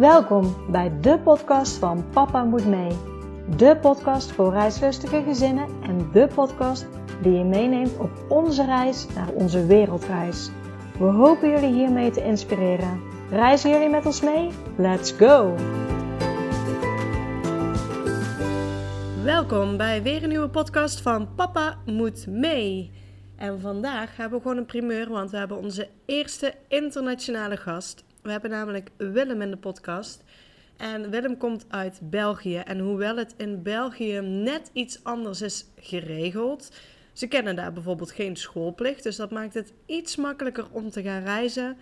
Welkom bij de podcast van Papa Moet Mee. De podcast voor reislustige gezinnen en de podcast die je meeneemt op onze reis naar onze wereldreis. We hopen jullie hiermee te inspireren. Reizen jullie met ons mee? Let's go! Welkom bij weer een nieuwe podcast van Papa Moet Mee. En vandaag hebben we gewoon een primeur, want we hebben onze eerste internationale gast. We hebben namelijk Willem in de podcast. En Willem komt uit België. En hoewel het in België net iets anders is geregeld. Ze kennen daar bijvoorbeeld geen schoolplicht. Dus dat maakt het iets makkelijker om te gaan reizen.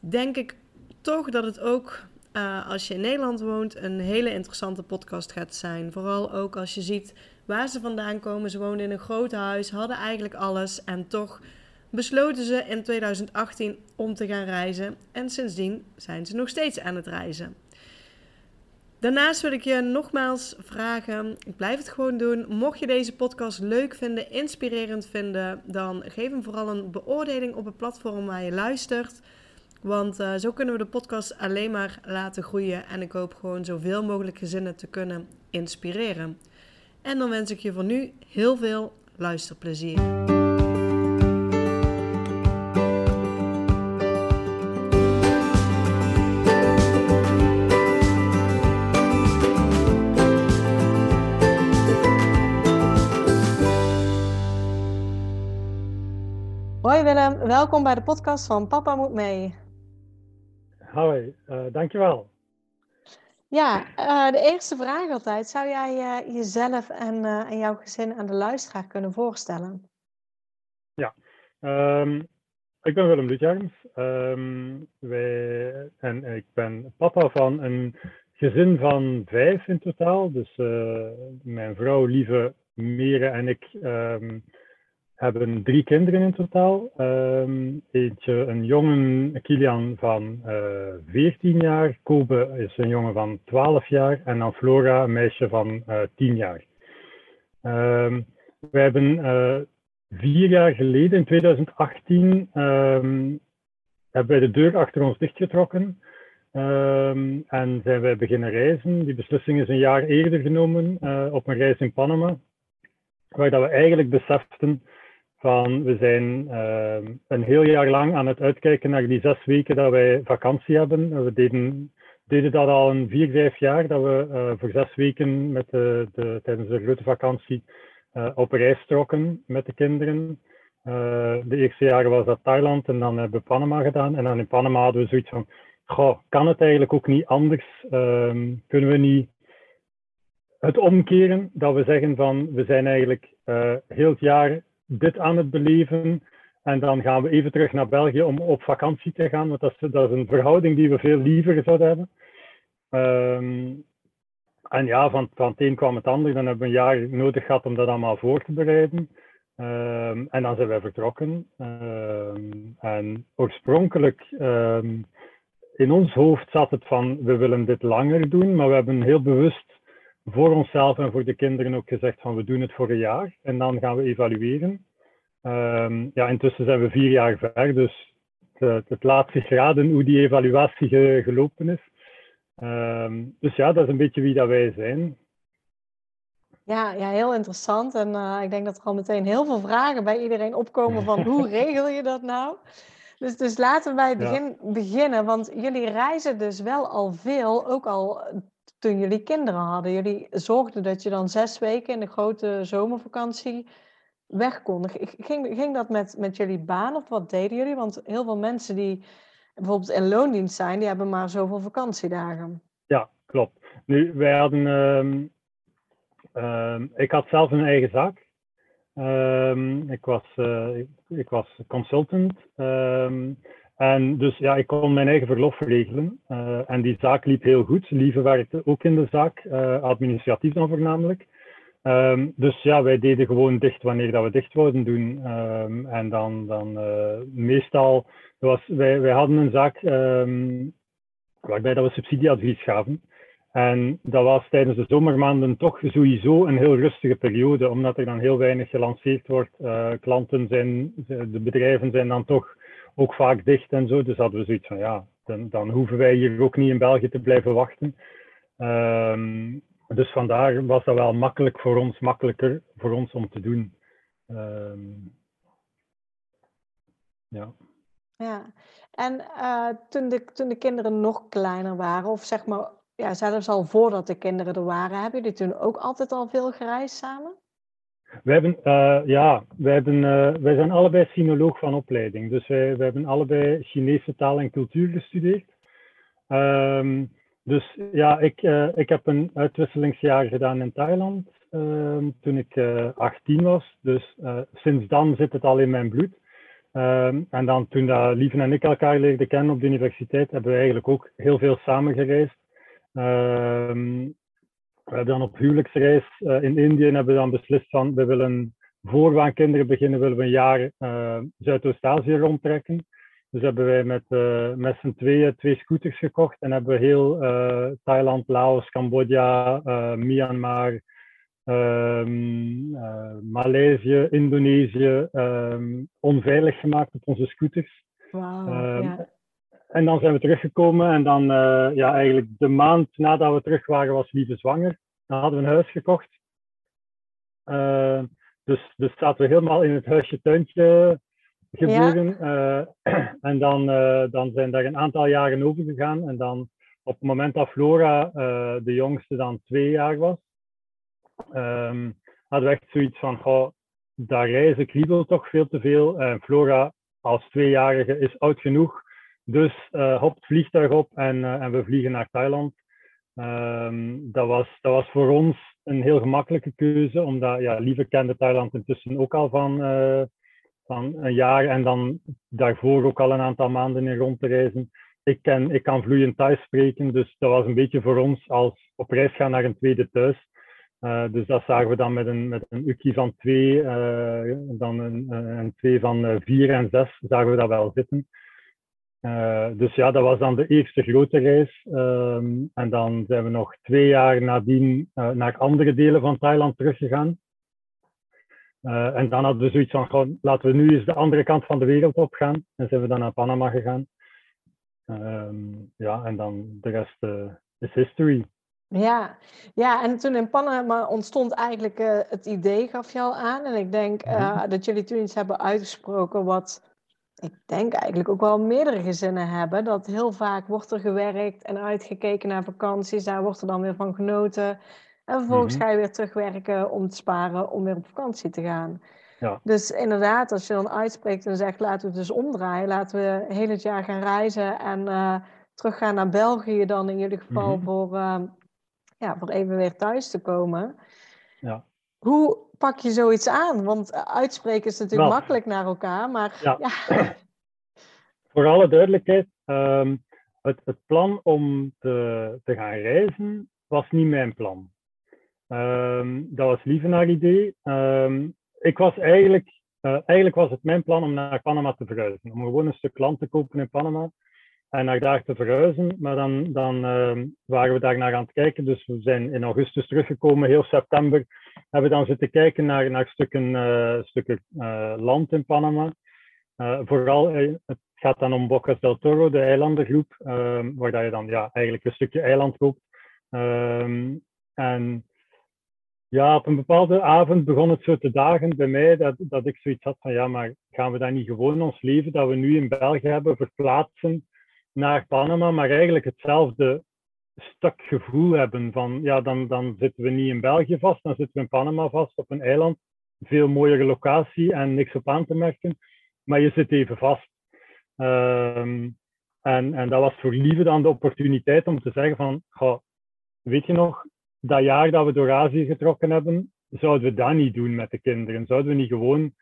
Denk ik toch dat het ook uh, als je in Nederland woont een hele interessante podcast gaat zijn. Vooral ook als je ziet waar ze vandaan komen. Ze woonden in een groot huis, hadden eigenlijk alles en toch besloten ze in 2018 om te gaan reizen. En sindsdien zijn ze nog steeds aan het reizen. Daarnaast wil ik je nogmaals vragen, ik blijf het gewoon doen. Mocht je deze podcast leuk vinden, inspirerend vinden, dan geef hem vooral een beoordeling op het platform waar je luistert. Want uh, zo kunnen we de podcast alleen maar laten groeien. En ik hoop gewoon zoveel mogelijk gezinnen te kunnen inspireren. En dan wens ik je voor nu heel veel luisterplezier. Welkom bij de podcast van Papa Moet Mee. Hoi, uh, dankjewel. Ja, uh, de eerste vraag altijd. Zou jij uh, jezelf en, en jouw gezin aan de luisteraar kunnen voorstellen? Ja, um, ik ben Willem Lutjarms. Um, wij, en ik ben papa van een gezin van vijf in totaal. Dus mijn vrouw, Lieve, Mere en ik um, hebben drie kinderen in totaal. Um, eentje, een jongen, Kilian van uh, eh, 14 jaar. Kobe is een jongen van 12 jaar. En dan Flora, een meisje van uh, eh, 10 jaar. Um, we hebben uh, vier jaar geleden, in 2018, um, ehm, hebben wij de deur achter ons dichtgetrokken. En zijn wij beginnen reizen. Die beslissing is een jaar eerder genomen op een reis in Panama. Waar dat we eigenlijk beseften van we zijn uh, een heel jaar lang aan het uitkijken naar die zes weken dat wij vakantie hebben. We deden, dat al een vier, vijf jaar, dat we uh, voor zes weken met de, de, tijdens de grote vakantie uh, op reis trokken met de kinderen. de eerste jaren was dat Thailand en dan hebben we Panama gedaan. En dan in Panama hadden we zoiets van, goh, kan het eigenlijk ook niet anders? Ehm, kunnen we niet het omkeren dat we zeggen van, we zijn eigenlijk heel het jaar dit aan het beleven. En dan gaan we even terug naar België om op vakantie te gaan, want dat is, een verhouding die we veel liever zouden hebben. Um, en ja, van, van het een kwam het ander. Dan hebben we een jaar nodig gehad om dat allemaal voor te bereiden. Um, en dan zijn wij vertrokken. Um, en oorspronkelijk in ons hoofd zat het van we willen dit langer doen, maar we hebben heel bewust voor onszelf en voor de kinderen ook gezegd van we doen het voor een jaar en dan gaan we evalueren. Um, ja, intussen zijn we vier jaar ver, dus het, het laat zich raden hoe die evaluatie gelopen is. Um, dus ja, dat is een beetje wie dat wij zijn. Ja, ja heel interessant. En uh, ik denk dat er al meteen heel veel vragen bij iedereen opkomen van hoe regel je dat nou? Dus, dus laten we bij het begin ja. beginnen, want jullie reizen dus wel al veel, ook al toen jullie kinderen hadden. Jullie zorgden dat je dan zes weken in de grote zomervakantie weg kon. Ging, ging dat met, met jullie baan of wat deden jullie? Want heel veel mensen die bijvoorbeeld in loondienst zijn, die hebben maar zoveel vakantiedagen. Ja, klopt. Nu, wij hadden... Um, um, ik had zelf een eigen zaak. Um, ik, was, uh, ik, ik, was consultant. En dus ja, ik kon mijn eigen verlof regelen. Uh, en die zaak liep heel goed. Lieve werkte ook in de zaak, uh, administratief dan voornamelijk. Um, dus ja, wij deden gewoon dicht wanneer dat we dicht wouden doen. Um, en dan, dan uh, meestal, was, wij, wij hadden een zaak um, waarbij dat we subsidieadvies gaven. En dat was tijdens de zomermaanden toch sowieso een heel rustige periode, omdat er dan heel weinig gelanceerd wordt. klanten zijn, de bedrijven zijn dan toch ook vaak dicht en zo. Dus hadden we zoiets van, ja, dan, dan, hoeven wij hier ook niet in België te blijven wachten. Ehm, dus vandaar was dat wel makkelijk voor ons, makkelijker voor ons om te doen. Ehm, ja. Ja, en uh, toen, de, toen de kinderen nog kleiner waren, of zeg maar ja, zelfs al voordat de kinderen er waren, hebben jullie toen ook altijd al veel gereisd samen? We hebben, uh, ja, wij, hebben, uh, wij zijn allebei sinoloog van opleiding. Dus wij, wij hebben allebei Chinese taal en cultuur gestudeerd. Um, dus ja, ik, uh, ik heb een uitwisselingsjaar gedaan in Thailand ehm, toen ik 18 was. Dus sinds dan zit het al in mijn bloed. Um, en dan toen Lieven en ik elkaar leerden kennen op de universiteit, hebben we eigenlijk ook heel veel samen gereisd. Um, we hebben dan op huwelijksreis uh, in Indië hebben we dan beslist van we willen voor we aan kinderen beginnen, willen we een jaar uh, Zuidoost-Azië rondtrekken. Dus hebben wij met, uh, met z'n tweeën twee scooters gekocht en hebben we heel Thailand, Laos, Cambodja, Myanmar, um, Maleisië, Indonesië um, onveilig gemaakt op onze scooters. Wow, um, ja. En dan zijn we teruggekomen en dan, uh, ja, eigenlijk de maand nadat we terug waren, was Lieve zwanger. Dan hadden we een huis gekocht. Uh, dus, dus zaten we helemaal in het huisje-tuintje gebeuren. Ja. Uh, en dan, dan zijn daar een aantal jaren over gegaan. En dan op het moment dat Flora, de jongste, dan twee jaar was, um, hadden we echt zoiets van, goh, dat reizen kriebelt toch veel te veel. En Flora als tweejarige is oud genoeg dus uh, hop het vliegtuig op en, uh, en we vliegen naar Thailand. Um, dat, was, dat was voor ons een heel gemakkelijke keuze, omdat ja, Lieve kende Thailand intussen ook al van, uh, van een jaar en dan daarvoor ook al een aantal maanden in rond te reizen. Ik, ken, ik kan vloeiend Thai spreken, dus dat was een beetje voor ons als op reis gaan naar een tweede thuis. Dus dat zagen we dan met een, met een ukkie van twee, dan een, een twee van vier en zes, zagen we dat wel zitten. Uh, dus ja, dat was dan de eerste grote reis. Um, en dan zijn we nog twee jaar nadien uh, naar andere delen van Thailand teruggegaan. Uh, en dan hadden we zoiets van, gewoon, laten we nu eens de andere kant van de wereld opgaan. En zijn we dan naar Panama gegaan. Um, ja, en dan de rest is history. Ja, ja, en toen in Panama ontstond eigenlijk het idee, gaf je al aan. En ik denk mm-hmm. dat jullie toen iets hebben uitgesproken wat ik denk eigenlijk ook wel meerdere gezinnen hebben. Dat heel vaak wordt er gewerkt en uitgekeken naar vakanties. Daar wordt er dan weer van genoten. En vervolgens mhm. ga je weer terugwerken om te sparen om weer op vakantie te gaan. Ja. Dus inderdaad, als je dan uitspreekt en zegt laten we het dus omdraaien. Laten we heel het jaar gaan reizen en uh, teruggaan naar België dan in jullie geval mhm. voor, uh, ja, voor even weer thuis te komen. Ja. Hoe pak je zoiets aan? Want eh, uitspreken is natuurlijk makkelijk naar elkaar, maar ja. Voor alle duidelijkheid, um, het, het, plan om te, te, gaan reizen was niet mijn plan. Um, dat was Lievenaar idee. Um, ik was eigenlijk, uh, eigenlijk was het mijn plan om naar Panama te verhuizen. Om gewoon een stuk land te kopen in Panama en naar daar te verhuizen. Maar dan, dan uh, waren we daar naar aan het kijken. Dus we zijn in augustus teruggekomen, heel september. Hebben we dan zitten kijken naar, naar stukken, uh, stukken uh, land in Panama. Uh, vooral, het gaat dan om Bocas del Toro, de eilandengroep, ehm, waar dat je dan ja, eigenlijk een stukje eiland koopt. Ehm, en ja, op een bepaalde avond begon het zo te dagen bij mij dat, dat ik zoiets had van ja, maar gaan we dan niet gewoon ons leven dat we nu in België hebben verplaatsen naar Panama, maar eigenlijk hetzelfde stuk gevoel hebben van, ja, dan, dan zitten we niet in België vast, dan zitten we in Panama vast op een eiland. Veel mooiere locatie en niks op aan te merken, maar je zit even vast. Um, en, en dat was voor Lieve dan de opportuniteit om te zeggen van, goh, weet je nog, dat jaar dat we door Azië getrokken hebben, zouden we dat niet doen met de kinderen? Zouden we niet gewoon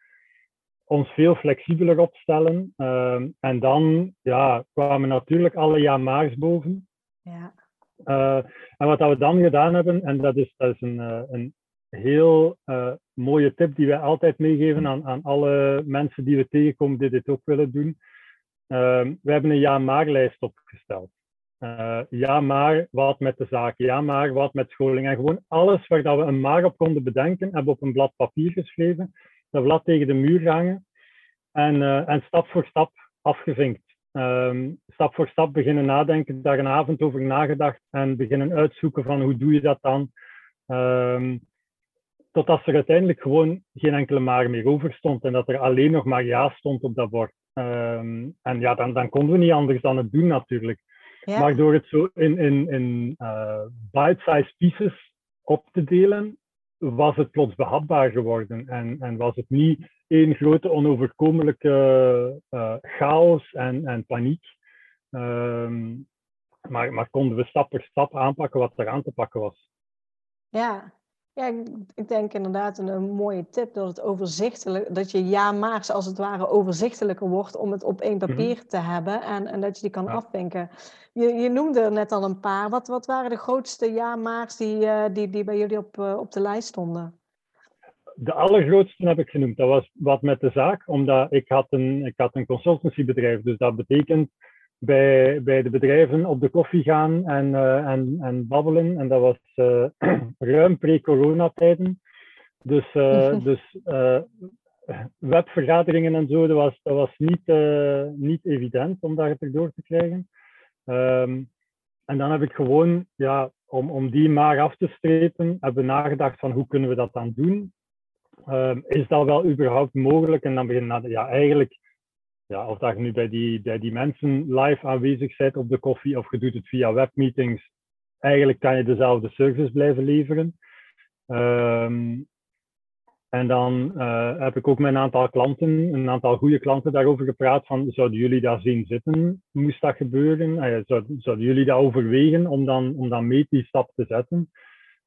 ons veel flexibeler opstellen. Uh, en dan ja, kwamen natuurlijk alle ja-maars boven. Ja. Uh, en wat we dan gedaan hebben, en dat is, dat is een, uh, een heel uh, mooie tip die wij altijd meegeven aan, aan alle mensen die we tegenkomen die dit ook willen doen. Ehm, we hebben een ja-maar-lijst opgesteld. ja, maar wat met de zaak? Ja, maar wat met scholing? En gewoon alles waar dat we een maar op konden bedenken, hebben we op een blad papier geschreven dat blad tegen de muur hangen en, uh, en stap voor stap afgevinkt. Ehm, stap voor stap beginnen nadenken, daar een avond over nagedacht en beginnen uitzoeken van hoe doe je dat dan. Um, totdat er uiteindelijk gewoon geen enkele maar meer over stond en dat er alleen nog maar ja stond op dat bord. Ehm, en ja, dan, dan konden we niet anders dan het doen natuurlijk. Maar door het zo in, in, in uh, bite-sized pieces op te delen, was het plots behapbaar geworden. En, en was het niet één grote onoverkomelijke uh, chaos en, en paniek. Ehm, maar, maar konden we stap voor stap aanpakken wat er aan te pakken was. Ja, ja, ik denk inderdaad een, een, mooie tip dat het overzichtelijk, dat je ja-maars als het ware overzichtelijker wordt om het op één mhm. papier te hebben en, en dat je die kan ja. Je, je noemde er net al een paar. Wat, wat waren de grootste ja-maars die, uh, die, die bij jullie op, uh, op de lijst stonden? De allergrootste heb ik genoemd. Dat was wat met de zaak, omdat ik had een, ik had een consultancybedrijf. Dus dat betekent bij, bij de bedrijven op de koffie gaan en, uh, en, en babbelen. En dat was uh, ruim pre-coronatijden. Dus, uh, dus webvergaderingen en zo, dat was, dat was niet, niet evident om daar door te krijgen. Um, en dan heb ik gewoon, ja, om, om die maar af te strepen, hebben we nagedacht van hoe kunnen we dat dan doen? Um, is dat wel überhaupt mogelijk? En dan begin ja, eigenlijk ja, of dat je nu bij die, bij die mensen live aanwezig bent op de koffie of je doet het via webmeetings, eigenlijk kan je dezelfde service blijven leveren. Um, en dan uh, heb ik ook met een aantal klanten, een aantal goede klanten daarover gepraat van, zouden jullie dat zien zitten, moest dat gebeuren? Uh, zouden, jullie dat overwegen om dan, om dan mee die stap te zetten?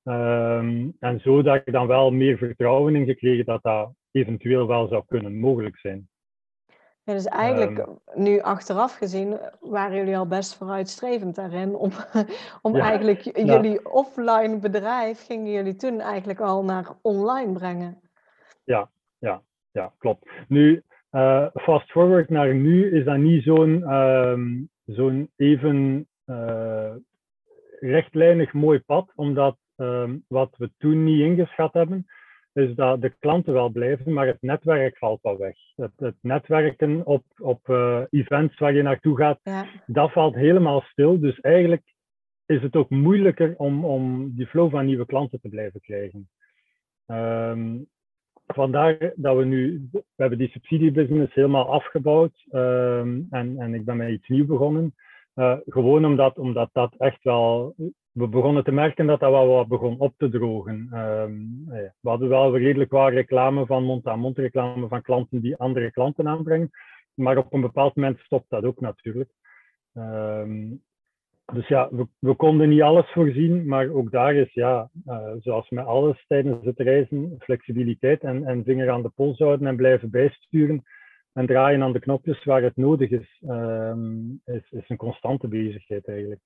Um, en zo dat ik dan wel meer vertrouwen in gekregen dat dat eventueel wel zou kunnen mogelijk zijn. Ja, dus eigenlijk, ehm. nu achteraf gezien, waren jullie al best vooruitstrevend daarin. Om, om eigenlijk jullie offline bedrijf, gingen jullie toen eigenlijk al naar online brengen. Ja, ja, ja klopt. Nu, uh, fast forward naar nu, is dat niet zo'n um, zo'n even uh, rechtlijnig mooi pad, omdat um, wat we toen niet ingeschat hebben, is dat de klanten wel blijven, maar het netwerk valt wel weg. Het, het netwerken op, op uh, events waar je naartoe gaat, ja. dat valt helemaal stil. Dus eigenlijk is het ook moeilijker om, om die flow van nieuwe klanten te blijven krijgen. Um, vandaar dat we nu, we hebben die subsidiebusiness helemaal afgebouwd um, en, en ik ben met iets nieuws begonnen. Uh, gewoon omdat, omdat dat echt wel we begonnen te merken dat dat wel wat begon op te drogen. Um, we hadden wel redelijk qua reclame van mond-aan-mond reclame van klanten die andere klanten aanbrengen. Maar op een bepaald moment stopt dat ook natuurlijk. Um, dus ja, we, we, konden niet alles voorzien, maar ook daar is, ja, uh, zoals met alles tijdens het reizen, flexibiliteit en, en vinger aan de pols houden en blijven bijsturen en draaien aan de knopjes waar het nodig is, um, is, is een constante bezigheid eigenlijk.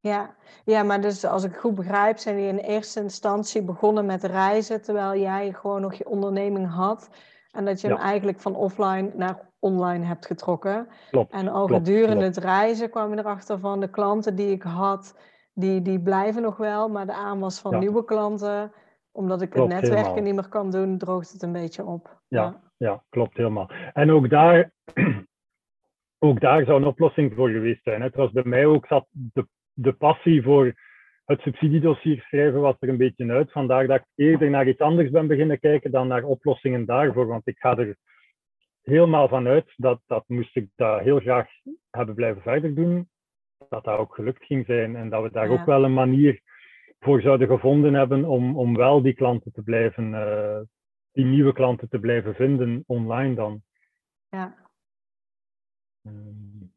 Ja. ja, maar dus als ik goed begrijp, zijn die in eerste instantie begonnen met reizen, terwijl jij gewoon nog je onderneming had. En dat je hem eigenlijk van offline naar online hebt getrokken. Klopt, en al gedurende het reizen kwam je erachter van de klanten die ik had, die, die blijven nog wel. Maar de aanwas van nieuwe klanten, omdat ik het netwerken niet meer kan doen, droogt het een beetje op. Ja, ja, ja. klopt helemaal. En ook daar, ook daar zou een oplossing voor geweest zijn. Het was bij mij ook, zat de de passie voor het subsidiedossier schrijven was er een beetje uit. Vandaar dat ik eerder naar iets anders ben beginnen kijken dan naar oplossingen daarvoor. Want ik ga er helemaal van uit dat, dat moest ik dat heel graag hebben blijven verder doen, dat dat ook gelukt ging zijn. En dat we daar ook wel een manier voor zouden gevonden hebben om, om wel die klanten te blijven, uh, die nieuwe klanten te blijven vinden online dan. Ja. Um,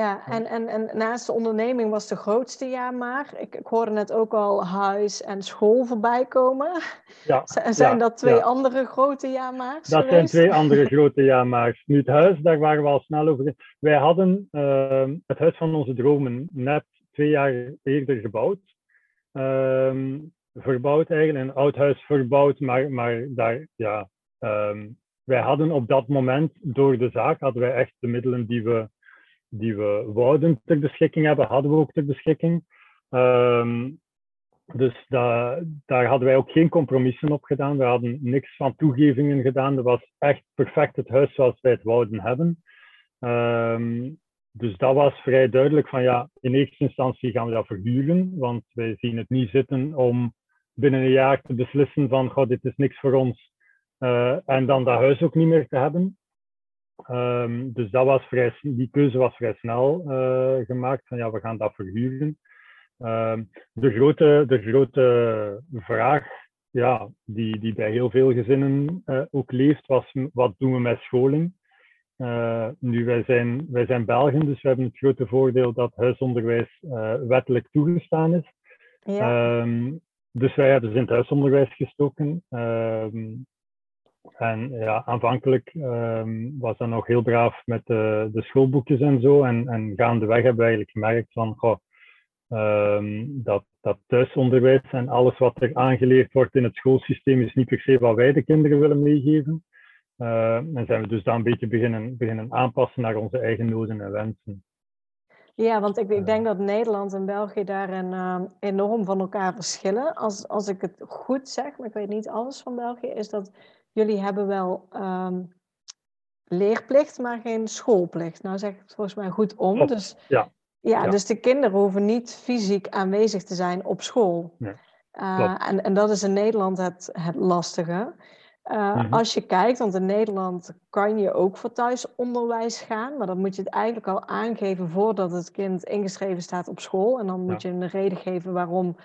ja, en, en, en naast de onderneming was de grootste ja maar. Ik, ik hoorde net ook al huis en school voorbij komen. Ja, zijn dat twee andere grote ja-maars Dat zijn twee andere grote ja-maars. Nu het huis, daar waren we al snel over. Wij hadden uh, het huis van onze dromen net twee jaar eerder gebouwd. Uh, verbouwd eigenlijk, een oud huis verbouwd, maar, maar daar, ja... Um, wij hadden op dat moment, door de zaak, hadden wij echt de middelen die we die we wouden ter beschikking hebben, hadden we ook ter beschikking. Um, dus da, daar hadden wij ook geen compromissen op gedaan. We hadden niks van toegevingen gedaan. Dat was echt perfect het huis zoals wij het wouden hebben. Dus dat was vrij duidelijk van ja, in eerste instantie gaan we dat verhuren, want wij zien het niet zitten om binnen een jaar te beslissen van goh, dit is niks voor ons uh, en dan dat huis ook niet meer te hebben. Um, dus dat was vrij, die keuze was vrij snel uh, gemaakt van ja, we gaan dat verhuren. Um, de, grote, de grote vraag ja, die, die bij heel veel gezinnen uh, ook leeft, was wat doen we met scholing? Uh, nu, wij zijn, wij zijn Belgen, dus we hebben het grote voordeel dat huisonderwijs uh, wettelijk toegestaan is. Ja. Um, dus wij hebben ze in het huisonderwijs gestoken. Um, en ja, aanvankelijk um, was dat nog heel braaf met de, de schoolboekjes en zo. En, en gaandeweg hebben we eigenlijk gemerkt van, goh, dat, dat thuisonderwijs en alles wat er aangeleerd wordt in het schoolsysteem is niet per se wat wij de kinderen willen meegeven. Uh, en zijn we dus dan een beetje beginnen, beginnen aanpassen naar onze eigen noden en wensen. Ja, want ik, ik denk dat Nederland en België daarin uh, enorm van elkaar verschillen. Als, als ik het goed zeg, maar ik weet niet alles van België, is dat jullie hebben wel um, leerplicht, maar geen schoolplicht. Nou zeg ik het volgens mij goed om. Dus, ja. Ja, dus de kinderen hoeven niet fysiek aanwezig te zijn op school. Nee, uh, en, en dat is in Nederland het, het lastige. Uh, Als je kijkt, want in Nederland kan je ook voor thuisonderwijs gaan, maar dan moet je het eigenlijk al aangeven voordat het kind ingeschreven staat op school. En dan moet je een reden geven waarom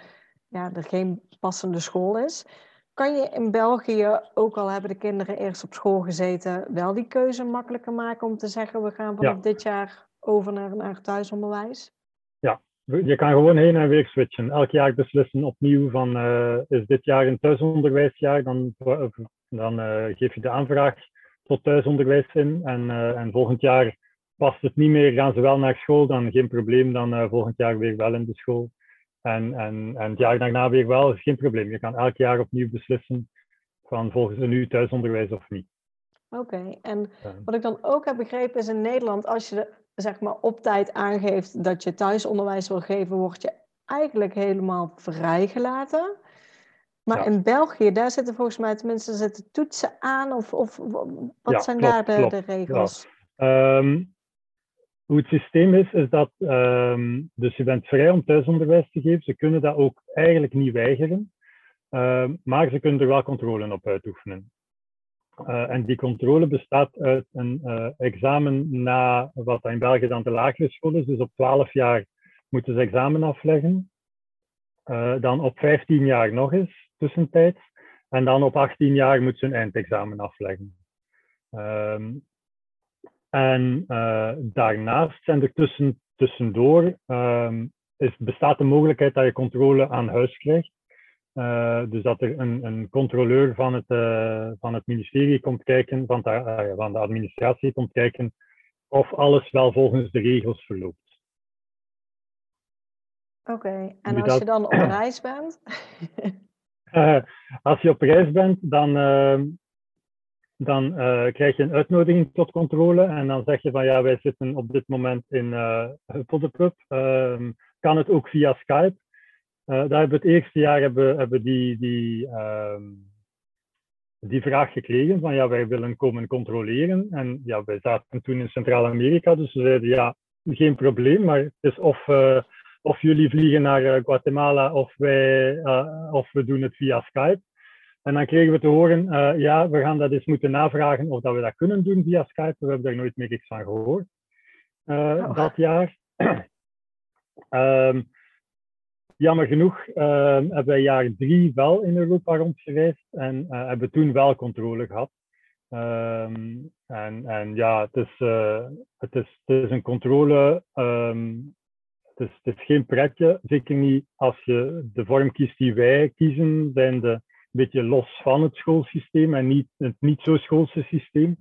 ja, er geen passende school is. Kan je in België, ook al hebben de kinderen eerst op school gezeten, wel die keuze makkelijker maken om te zeggen: we gaan vanaf dit jaar over naar, naar thuisonderwijs? Ja, je kan gewoon heen en weer switchen. Elk jaar beslissen opnieuw van uh, is dit jaar een thuisonderwijsjaar, dan dan uh, geef je de aanvraag tot thuisonderwijs in. En, uh, en volgend jaar past het niet meer, gaan ze wel naar school, dan geen probleem. Dan uh, volgend jaar weer wel in de school. En, en, en het jaar daarna weer wel, geen probleem. Je kan elk jaar opnieuw beslissen van volgen ze nu thuisonderwijs of niet. Oké, en wat ik dan ook heb begrepen is in Nederland, als je zeg maar op tijd aangeeft dat je thuisonderwijs wil geven, word je eigenlijk helemaal vrijgelaten. Maar in België, daar zitten volgens mij tenminste zitten toetsen aan, of, of wat zijn daar de, de regels? Um, hoe het systeem is, is dat, um, dus je bent vrij om thuisonderwijs te geven. Ze kunnen dat ook eigenlijk niet weigeren, um, maar ze kunnen er wel controle op uitoefenen. Uh, en die controle bestaat uit een uh, examen na wat in België dan de lagere school is. Dus op 12 jaar moeten ze examen afleggen. Uh, dan op 15 jaar nog eens tussentijds. En dan op 18 jaar moet ze een eindexamen afleggen. Um, en uh, daarnaast zijn er tussen, tussendoor um, is, bestaat de mogelijkheid dat je controle aan huis krijgt. Uh, dus dat er een, een controleur van het, uh, van het ministerie komt kijken, van de, van de administratie komt kijken of alles wel volgens de regels verloopt. Oké, en als je dan op reis bent? Uh, als je op reis bent, dan, uh, dan uh, krijg je een uitnodiging tot controle. En dan zeg je van ja, wij zitten op dit moment in uh, Pub. Ehm, kan het ook via Skype? daar hebben we het eerste jaar hebben, hebben die, die, ehm, die vraag gekregen van ja, wij willen komen controleren. En ja, wij zaten toen in Centraal-Amerika, dus we zeiden ja, geen probleem, maar het is of of jullie vliegen naar uh, Guatemala of, wij, uh, of we doen het via Skype. En dan kregen we te horen, uh, ja, we gaan dat eens moeten navragen of dat we dat kunnen doen via Skype. We hebben daar nooit meer iets van gehoord oh. dat jaar. um, jammer genoeg ehm, hebben wij jaar drie wel in Europa rondgereisd en hebben toen wel controle gehad. Um, en, en ja, het is, het is, het is een controle um, het is, geen pretje, zeker niet als je de vorm kiest die wij kiezen, zijn de een beetje los van het schoolsysteem en niet het niet zo schoolse systeem.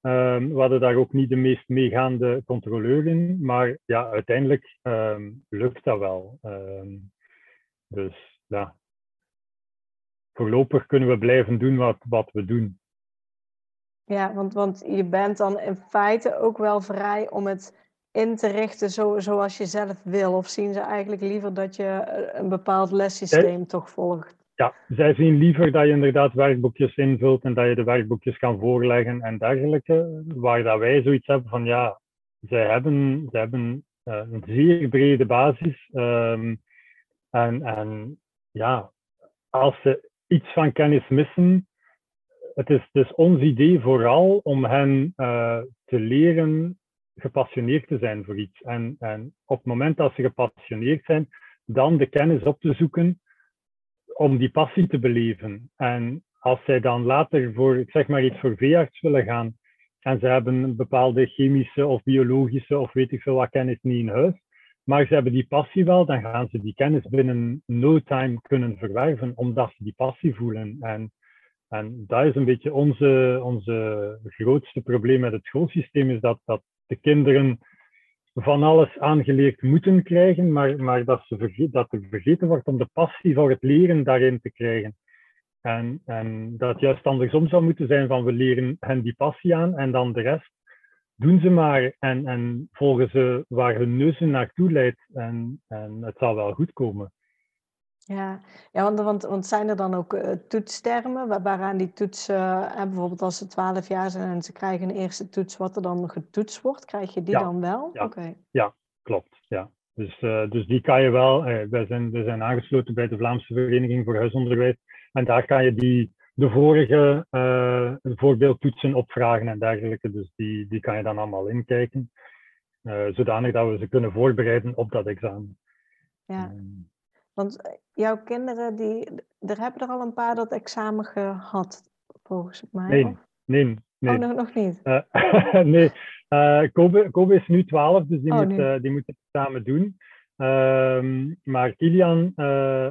Um, we hadden daar ook niet de meest meegaande controleur in, maar ja, uiteindelijk um, lukt dat wel. Um, dus ja, voorlopig kunnen we blijven doen wat, wat we doen. Ja, want, want je bent dan in feite ook wel vrij om het in te richten zo, zoals je zelf wil? Of zien ze eigenlijk liever dat je eh, een bepaald lessysteem toch volgt? Ja, zij zien liever dat je inderdaad werkboekjes invult en dat je de werkboekjes kan voorleggen en dergelijke. Waar dat wij zoiets hebben van ja, zij hebben, zij hebben een zeer brede basis. Ehm, en, en ja, als ze iets van kennis missen, het is dus ons idee vooral om hen te leren gepassioneerd te zijn voor iets. En, en op het moment dat ze gepassioneerd zijn, dan de kennis op te zoeken om die passie te beleven. En als zij dan later voor, ik zeg maar iets voor veearts willen gaan, en ze hebben een bepaalde chemische of biologische of weet ik veel wat kennis niet in huis, maar ze hebben die passie wel, dan gaan ze die kennis binnen no time kunnen verwerven, omdat ze die passie voelen. En, en dat is een beetje onze, onze grootste probleem met het schoolsysteem, is dat, dat de kinderen van alles aangeleerd moeten krijgen, maar, maar dat, ze vergeet, dat er vergeten wordt om de passie voor het leren daarin te krijgen. En, en dat juist andersom zou moeten zijn van we leren hen die passie aan en dan de rest doen ze maar en, en volgen ze waar hun neus naartoe leidt en, en het zal wel goed komen. Ja, ja want, want, want zijn er dan ook uh, toetstermen waaraan die toetsen, uh, bijvoorbeeld als ze 12 jaar zijn en ze krijgen een eerste toets, wat er dan getoetst wordt, krijg je die dan wel? Ja, ja klopt. Ja. Dus, uh, dus die kan je wel, wij, zijn, wij zijn aangesloten bij de Vlaamse Vereniging voor Huisonderwijs en daar kan je die, de vorige voorbeeldtoetsen opvragen en dergelijke, dus die, die kan je dan allemaal inkijken, zodanig dat we ze kunnen voorbereiden op dat examen. Ja. Ehm, want eh, jouw kinderen, die, er hebben er al een paar dat examen gehad, volgens mij. Nee, nee, nee. Oh, nog, nog niet? Uh, nee, uh, Kobe, Kobe is nu 12, dus die, oh, moet, uh, die moet het samen doen. Um, maar Kilian,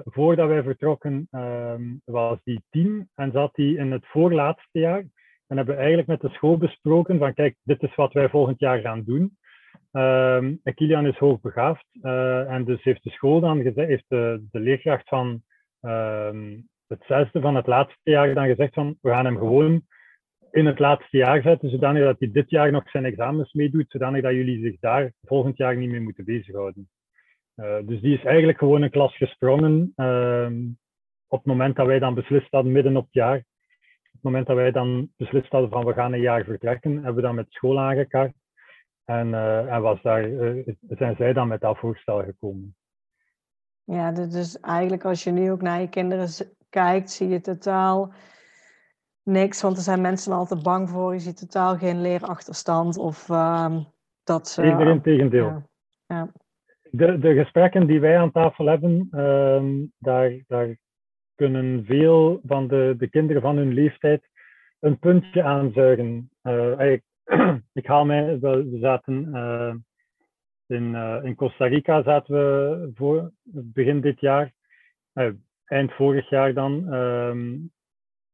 voordat wij vertrokken, um, was die 10 en zat hij in het voorlaatste jaar. En hebben we eigenlijk met de school besproken van kijk, dit is wat wij volgend jaar gaan doen. Um, Kilian is hoogbegaafd uh, en dus heeft de school dan gezegd, heeft de, de leerkracht van um, het zesde van het laatste jaar dan gezegd van we gaan hem gewoon in het laatste jaar zetten, zodanig dat hij dit jaar nog zijn examens meedoet, zodanig dat jullie zich daar volgend jaar niet mee moeten bezighouden. Uh, dus die is eigenlijk gewoon een klas gesprongen um, op het moment dat wij dan beslist hadden, midden op het jaar, op het moment dat wij dan beslist hadden van we gaan een jaar vertrekken, hebben we dan met school aangekaart. En, en was daar, uh, zijn zij dan met dat voorstel gekomen. Ja, dus eigenlijk als je nu ook naar je kinderen kijkt, zie je totaal niks. Want er zijn mensen altijd bang voor. Je ziet totaal geen leerachterstand of uh, dat ze... In tegendeel. Ja. ja. De, de gesprekken die wij aan tafel hebben, ehm, daar, daar kunnen veel van de, de kinderen van hun leeftijd een puntje aanzuigen. Uh, eigenlijk ik haal mij, we zaten uh, in, uh, in Costa Rica zaten we voor begin dit jaar, uh, eind vorig jaar dan, um,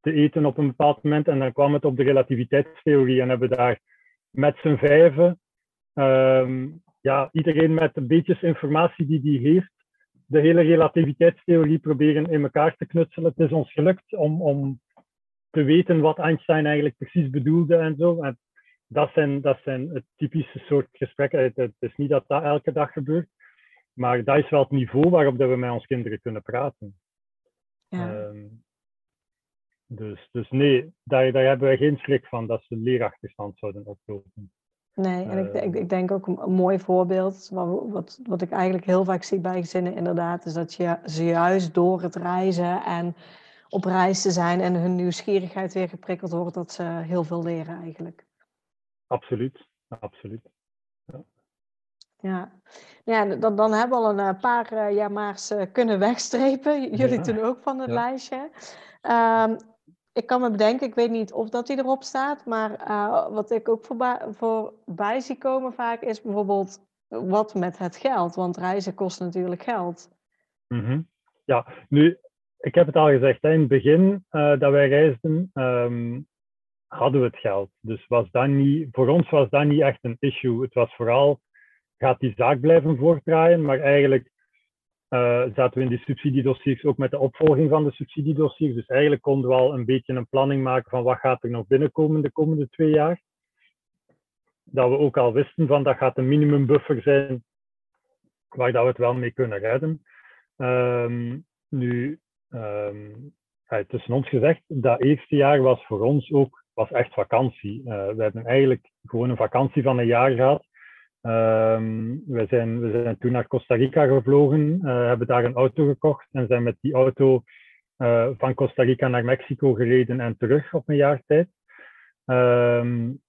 te eten op een bepaald moment. En dan kwam het op de relativiteitstheorie en hebben daar met z'n vijven, um, ja, iedereen met een beetje informatie die die heeft, de hele relativiteitstheorie proberen in elkaar te knutselen. Het is ons gelukt om, om te weten wat Einstein eigenlijk precies bedoelde en zo. Dat zijn, dat zijn het typische soort gesprekken. Het, het, is niet dat dat elke dag gebeurt, maar dat is wel het niveau waarop dat we met onze kinderen kunnen praten. Ja. Um, dus, dus nee, daar, daar hebben wij geen schrik van dat ze leerachterstand zouden oplopen. Nee, en ik, ik, ik, denk ook een, mooi voorbeeld, wat, wat, wat ik eigenlijk heel vaak zie bij gezinnen inderdaad, is dat je ze juist door het reizen en op reis te zijn en hun nieuwsgierigheid weer geprikkeld wordt, dat ze heel veel leren eigenlijk. Absoluut, absoluut. Ja. Ja, ja dan, dan hebben we al een eh, paar uh, uh, kunnen wegstrepen. Jullie ja. toen ook van het ja. lijstje. Um, ik kan me bedenken, ik weet niet of dat die erop staat, maar uh, wat ik ook voorbij, voorbij zie komen vaak is bijvoorbeeld wat met het geld. Want reizen kost natuurlijk geld. Mm -hmm. Ja, nu, ik heb het al gezegd, hè, in het begin dat wij reisden, um, hadden we het geld. Dus was dat niet, voor ons was dat niet echt een issue. Het was vooral, gaat die zaak blijven voortdraaien? Maar eigenlijk uh, zaten we in die subsidiedossiers ook met de opvolging van de subsidiedossiers. Dus eigenlijk konden we al een beetje een planning maken van wat gaat er nog binnenkomen de komende twee jaar. Dat we ook al wisten van dat gaat een minimumbuffer zijn waar dat we het wel mee kunnen redden. Um, nu, ja, tussen ons gezegd, dat eerste jaar was voor ons ook was echt vakantie. Uh, we hebben eigenlijk gewoon een vakantie van een jaar gehad. Um, we, zijn, we zijn toen naar Costa Rica gevlogen, hebben daar een auto gekocht en zijn met die auto van Costa Rica naar Mexico gereden en terug op een jaar tijd. Um,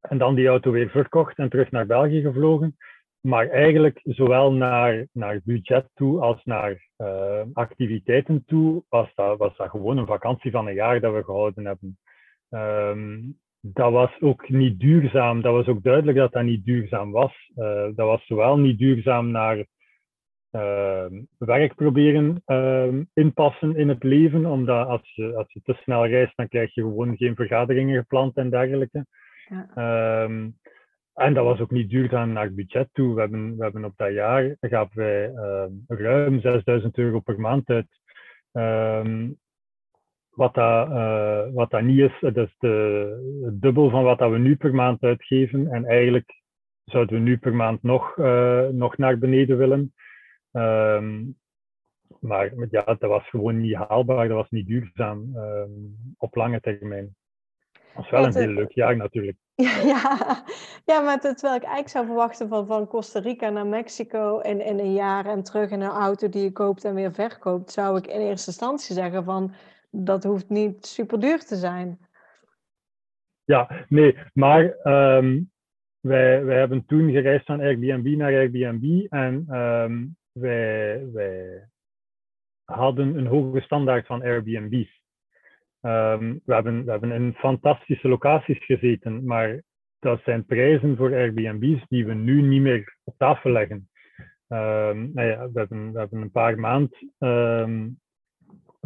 en dan die auto weer verkocht en terug naar België gevlogen. Maar eigenlijk zowel naar, naar budget toe als naar activiteiten toe was dat, was dat gewoon een vakantie van een jaar dat we gehouden hebben. Um, dat was ook niet duurzaam. Dat was ook duidelijk dat dat niet duurzaam was. Uh, dat was zowel niet duurzaam naar uh, werk proberen uh, inpassen in het leven, omdat als je, als je te snel reist, dan krijg je gewoon geen vergaderingen gepland en dergelijke. Ja. Um, en dat was ook niet duurzaam naar het budget toe. We hebben, we hebben op dat jaar gaven wij ruim 6000 euro per maand uit. Um, wat, dat, uh, wat dat niet is, dat is de, het dubbel van wat dat we nu per maand uitgeven. En eigenlijk zouden we nu per maand nog, uh, nog naar beneden willen. Um, maar ja, dat was gewoon niet haalbaar, dat was niet duurzaam op lange termijn. Dat is wel een heel leuk jaar natuurlijk. Ja, ja, maar terwijl ik eigenlijk zou verwachten van, van Costa Rica naar Mexico in, in een jaar en terug in een auto die je koopt en weer verkoopt, zou ik in eerste instantie zeggen van dat hoeft niet super duur te zijn. Ja, nee, maar um, wij, wij hebben toen gereisd van Airbnb naar Airbnb en um, wij, wij hadden een hoge standaard van Airbnb's. Um, we, hebben, we hebben in fantastische locaties gezeten, maar dat zijn prijzen voor Airbnb's die we nu niet meer op tafel leggen. Nou ja, we, hebben, we hebben een paar maanden, um,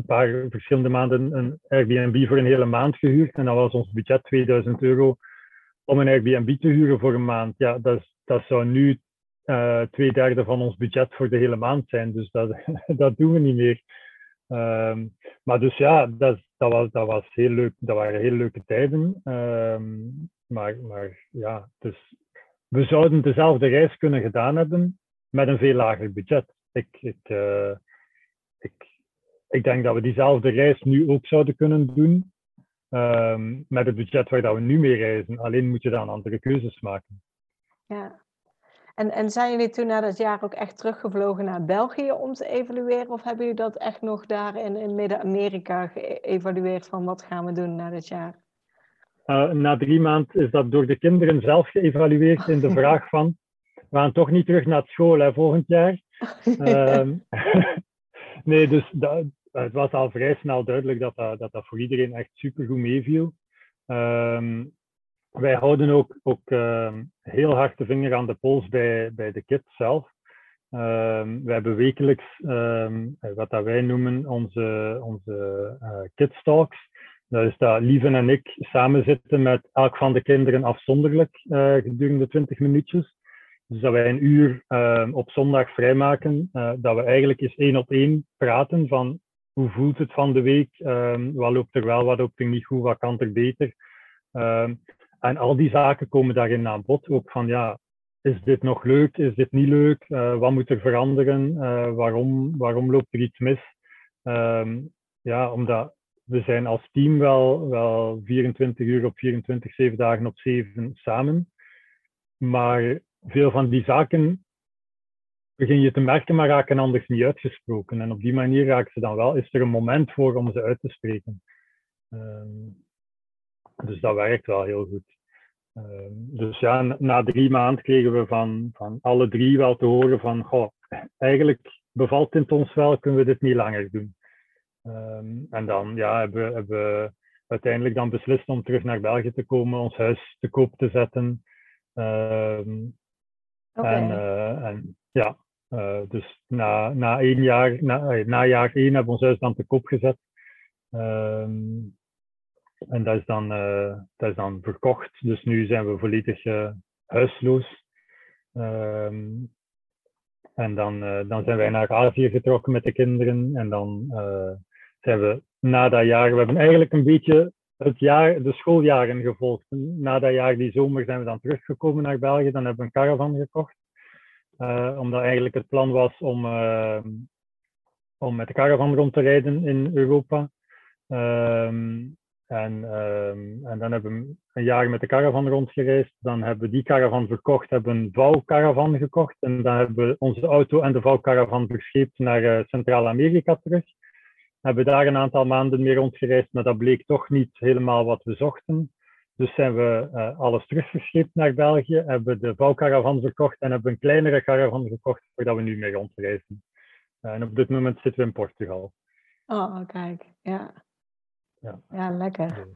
een paar verschillende maanden een Airbnb voor een hele maand gehuurd en dan was ons budget 2000 euro om een Airbnb te huren voor een maand. Ja, dat, is, dat zou nu uh, twee derde van ons budget voor de hele maand zijn, dus dat, dat doen we niet meer. Um, maar dus ja, dat, dat, was, dat, was heel leuk, dat waren heel leuke tijden. Um, maar, maar ja, dus we zouden dezelfde reis kunnen gedaan hebben met een veel lager budget. Ik, ik, uh, ik, ik denk dat we diezelfde reis nu ook zouden kunnen doen um, met het budget waar dat we nu mee reizen. Alleen moet je dan andere keuzes maken. Ja, en, en zijn jullie toen na dat jaar ook echt teruggevlogen naar België om te evalueren? Of hebben jullie dat echt nog daar in, in Midden-Amerika geëvalueerd van wat gaan we doen na dit jaar? Uh, na drie maanden is dat door de kinderen zelf geëvalueerd in de vraag van we gaan toch niet terug naar school hè, volgend jaar. uh, nee, dus dat, het was al vrij snel duidelijk dat dat, dat, dat voor iedereen echt supergoed meeviel. Um, wij houden ook, ook uh, heel hard de vinger aan de pols bij, bij de kids zelf. Uh, we hebben wekelijks ehm, wat dat wij noemen onze, onze uh, kids talks. Dat is dat Lieven en ik samen zitten met elk van de kinderen afzonderlijk uh, gedurende 20 minuutjes. Dus dat wij een uur op zondag vrijmaken, dat we eigenlijk eens één op één praten van hoe voelt het van de week, wat loopt er wel, wat loopt er niet goed, wat kan er beter. En al die zaken komen daarin aan bod. Ook van ja, is dit nog leuk? Is dit niet leuk? Uh, wat moet er veranderen? Uh, waarom, waarom loopt er iets mis? Um, ja, omdat we zijn als team wel, wel 24 uur op 24, 7 dagen op 7 samen. Maar veel van die zaken begin je te merken, maar raken anders niet uitgesproken. En op die manier raken ze dan wel, is er een moment voor om ze uit te spreken. Um, dus dat werkt wel heel goed. Ehm, dus ja, na drie maanden kregen we van, van alle drie wel te horen van, goh, eigenlijk bevalt het ons wel, kunnen we dit niet langer doen. Ehm, en dan ja, hebben, we, hebben we uiteindelijk dan beslist om terug naar België te komen, ons huis te koop te zetten. En, uh, en, ja, uh, dus na, na één jaar, na, eh, na jaar één hebben we ons huis dan te koop gezet. Um, en dat is dan, uh, dat is dan verkocht. Dus nu zijn we volledig uh, huisloos. Um, en dan, dan zijn wij naar Azië getrokken met de kinderen. En dan zijn we na dat jaar, we hebben eigenlijk een beetje het jaar, de schooljaren gevolgd. Na dat jaar, die zomer, zijn we dan teruggekomen naar België. Dan hebben we een caravan gekocht. Omdat eigenlijk het plan was om, om met de caravan rond te rijden in Europa. Um, En, ehm, en dan hebben we een jaar met de caravan rondgereisd. Dan hebben we die caravan verkocht, hebben een vouwcaravan gekocht. En dan hebben we onze auto en de vouwcaravan verscheept naar uh, Centraal-Amerika terug. Hebben daar een aantal maanden mee rondgereisd, maar dat bleek toch niet helemaal wat we zochten. Dus zijn we uh, alles teruggescheept naar België, hebben we de vouwcaravan verkocht en hebben we een kleinere caravan gekocht voordat we nu mee rondreizen. Uh, en op dit moment zitten we in Portugal. Oh, kijk, ja. Ja, ja lekker.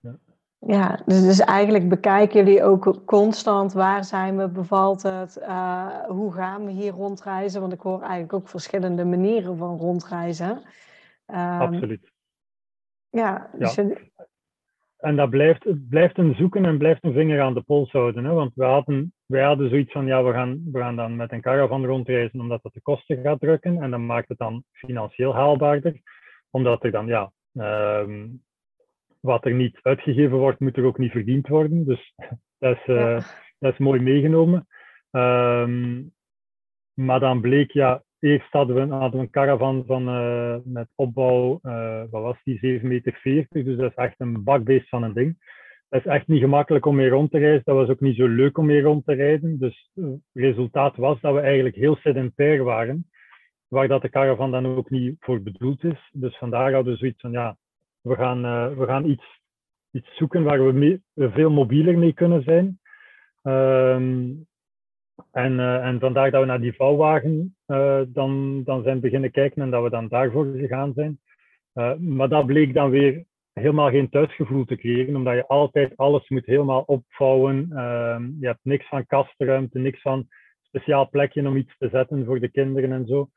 Ja. Ja, dus, dus eigenlijk bekijken jullie ook constant waar zijn we, bevalt het, uh, hoe gaan we hier rondreizen? Want ik hoor eigenlijk ook verschillende manieren van rondreizen. Um, Absoluut. Ja, dus ja. En dat blijft, het blijft een zoeken en blijft een vinger aan de pols houden. Hè? Want we hadden, wij hadden zoiets van, ja, we gaan, we gaan dan met een caravan rondreizen omdat dat de kosten gaat drukken. En dan maakt het dan financieel haalbaarder. Omdat er dan, ja, um, wat er niet uitgegeven wordt, moet er ook niet verdiend worden. Dus dat is, uh, ja. dat is mooi meegenomen. Um, maar dan bleek, ja, eerst hadden we, hadden een caravan van, uh, met opbouw, uh, wat was die, 7,40 meter. Dus dat is echt een bakbeest van een ding. Dat is echt niet gemakkelijk om mee rond te reizen. Dat was ook niet zo leuk om mee rond te rijden. Dus het resultaat was dat we eigenlijk heel sedentair waren. Waar dat de caravan dan ook niet voor bedoeld is. Dus vandaar hadden we zoiets van, ja, we gaan, we gaan iets, iets zoeken waar we veel mobieler mee kunnen zijn. Um, en, en vandaar dat we naar die vouwwagen uh, dan, dan zijn beginnen kijken en dat we dan daarvoor gegaan zijn. Uh, maar dat bleek dan weer helemaal geen thuisgevoel te creëren, omdat je altijd alles moet helemaal opvouwen. Ehm, je hebt niks van kastruimte, niks van speciaal plekje om iets te zetten voor de kinderen en zo.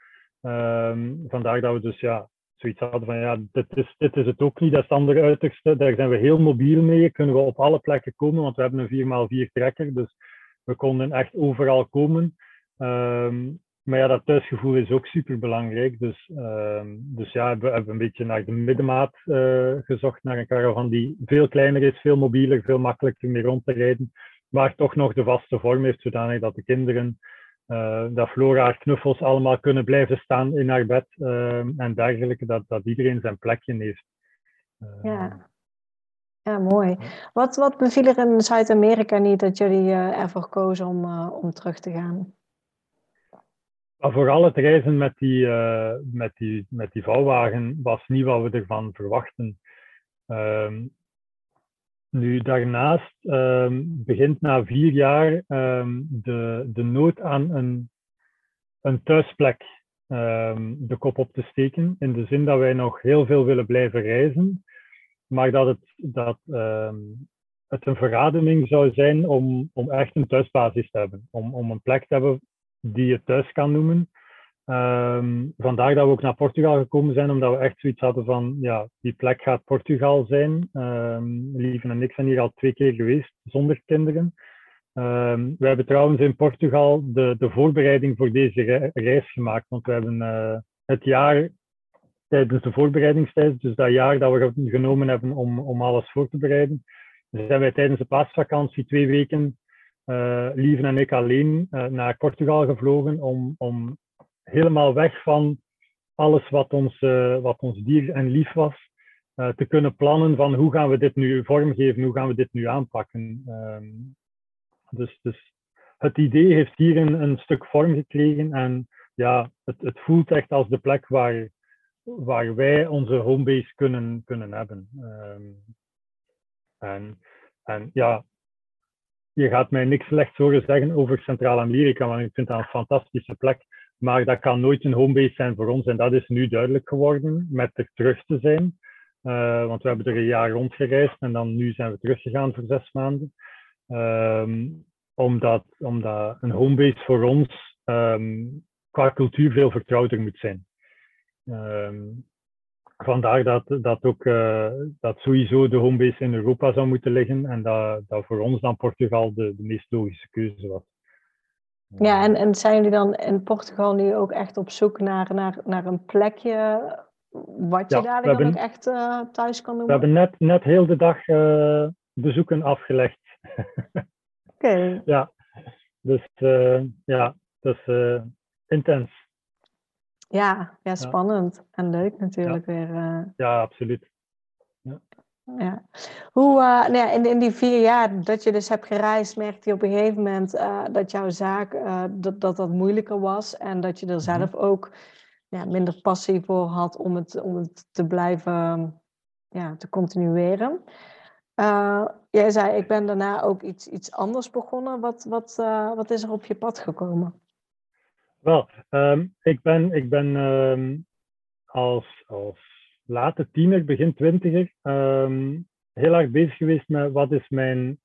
Um, vandaar dat we dus ja, zoiets hadden van ja, dit is, dit is het ook niet, dat is het andere uiterste. Daar zijn we heel mobiel mee, kunnen we op alle plekken komen, want we hebben een 4x4 trekker. Dus we konden echt overal komen. Um, maar ja, dat thuisgevoel is ook super belangrijk. Dus, um, dus ja, we hebben een beetje naar de middenmaat uh, gezocht, naar een caravan die veel kleiner is, veel mobieler, veel makkelijker mee rond te rijden, maar toch nog de vaste vorm heeft, zodanig dat de kinderen, uh, dat Flora haar knuffels allemaal kunnen blijven staan in haar bed uh, en dergelijke, dat, dat iedereen zijn plekje heeft. ja. Ja, mooi. Wat, wat beviel er in Zuid-Amerika niet dat jullie uh, ervoor kozen om, om terug te gaan? Maar vooral het reizen met die, uh, met, die, met die vouwwagen was niet wat we ervan verwachten. Um, nu, daarnaast um, begint na vier jaar um, de, de nood aan een, een thuisplek de kop op te steken. In de zin dat wij nog heel veel willen blijven reizen maar dat het, dat, het een verademing zou zijn om, om echt een thuisbasis te hebben. Om, om een plek te hebben die je thuis kan noemen. Um, vandaar dat we ook naar Portugal gekomen zijn, omdat we echt zoiets hadden van, ja, die plek gaat Portugal zijn. Um, Lieve en ik zijn hier al twee keer geweest, zonder kinderen. Um, we hebben trouwens in Portugal de, de voorbereiding voor deze reis gemaakt, want we hebben uh, het jaar tijdens de voorbereidingstijd, dus dat jaar dat we genomen hebben om, om alles voor te bereiden, zijn wij tijdens de paasvakantie twee weken, uh, Lieven en ik alleen, uh, naar Portugal gevlogen om, om helemaal weg van alles wat ons, uh, wat ons dier en lief was, te kunnen plannen van hoe gaan we dit nu vormgeven, hoe gaan we dit nu aanpakken. Um, dus, dus het idee heeft hier een, een stuk vorm gekregen en ja, het, het voelt echt als de plek waar, waar wij onze homebase kunnen, kunnen hebben. Um, en, en ja, je gaat mij niks slechts horen zeggen over Centraal-Amerika, want ik vind dat een fantastische plek. Maar dat kan nooit een homebase zijn voor ons. En dat is nu duidelijk geworden met er terug te zijn. Uh, want we hebben er een jaar rondgereisd en dan nu zijn we teruggegaan voor zes maanden. Um, omdat, omdat een homebase voor ons um, qua cultuur veel vertrouwder moet zijn. Um, vandaar dat, dat ook uh, dat sowieso de homebase in Europa zou moeten liggen en dat, dat voor ons dan Portugal de, de meest logische keuze was. Ja, en, en zijn jullie dan in Portugal nu ook echt op zoek naar, naar, naar een plekje wat je ja, daar dan ook echt uh, thuis kan doen? We hebben net, net heel de dag uh, bezoeken afgelegd. Oké. Okay. ja, dus ja, dat is intens. Ja, ja spannend. En leuk natuurlijk ja. weer. Uh... Ja, absoluut. Ja. Ja. Hoe, uh, nou ja, in, in die vier jaar dat je dus hebt gereisd, merkte je op een gegeven moment uh, dat jouw zaak uh, dat, dat dat moeilijker was en dat je er mhm. zelf ook ja, minder passie voor had om het, om het te blijven ja, te continueren. jij zei, ik ben daarna ook iets, iets anders begonnen. Wat, wat, wat is er op je pad gekomen? Wel, um, ik ben, ik ben um, als, als late tiener, begin twintiger, um, heel erg bezig geweest met wat is mijn,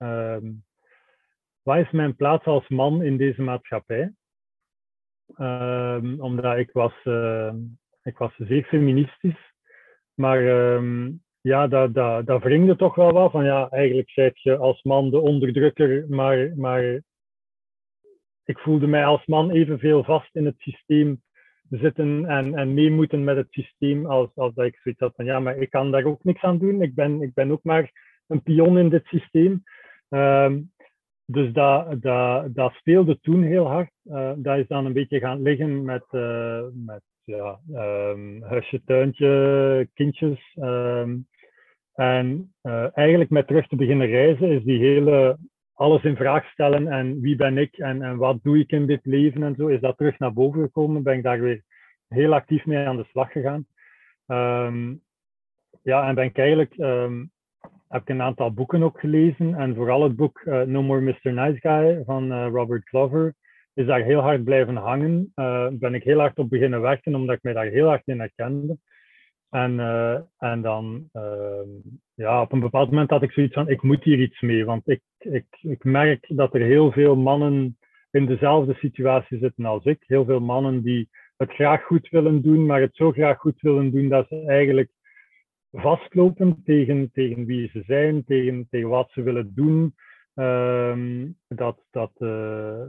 wat is mijn plaats als man in deze maatschappij. Omdat ik was, ik was zeer feministisch. Maar ja, dat, dat, dat wringde toch wel wat van ja, eigenlijk zijt je als man de onderdrukker, maar, maar ik voelde mij als man evenveel vast in het systeem zitten en, en mee moeten met het systeem als, als dat ik zoiets had van ja, maar ik kan daar ook niks aan doen. Ik ben, ik ben ook maar een pion in dit systeem. Um, dus dat, dat, dat speelde toen heel hard. Uh, dat is dan een beetje gaan liggen met, uh, met ja, um, huisje, tuintje, kindjes. Um, en uh, eigenlijk met terug te beginnen reizen is die hele alles in vraag stellen en wie ben ik en, en wat doe ik in dit leven en zo, is dat terug naar boven gekomen. Ben ik daar weer heel actief mee aan de slag gegaan. Um, ja, en ben ik eigenlijk, um, heb ik een aantal boeken ook gelezen en vooral het boek uh, No More Mr. Nice Guy van uh, Robert Clover is daar heel hard blijven hangen. Uh, ben ik heel hard op beginnen werken omdat ik mij daar heel hard in herkende. En, uh, en dan, uh, ja, op een bepaald moment had ik zoiets van, ik moet hier iets mee. Want ik, ik, ik merk dat er heel veel mannen in dezelfde situatie zitten als ik. Heel veel mannen die het graag goed willen doen, maar het zo graag goed willen doen dat ze eigenlijk vastlopen tegen, tegen wie ze zijn, tegen, tegen wat ze willen doen. Um, dat, dat, uh,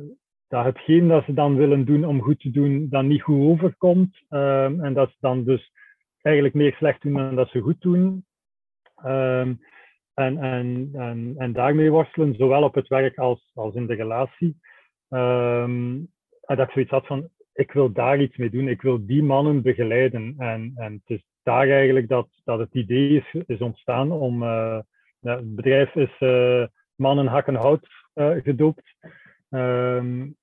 dat hetgeen dat ze dan willen doen om goed te doen, dan niet goed overkomt. Um, en dat ze dan dus eigenlijk meer slecht doen dan dat ze goed doen. Um, en, en, en, en daarmee worstelen, zowel op het werk als, als in de relatie. Um, en dat ik zoiets had van, ik wil daar iets mee doen, ik wil die mannen begeleiden. En, en het is daar eigenlijk dat, dat het idee is, is ontstaan om, uh, het bedrijf is uh, Mannen Hakken Hout uh, gedoopt. Um,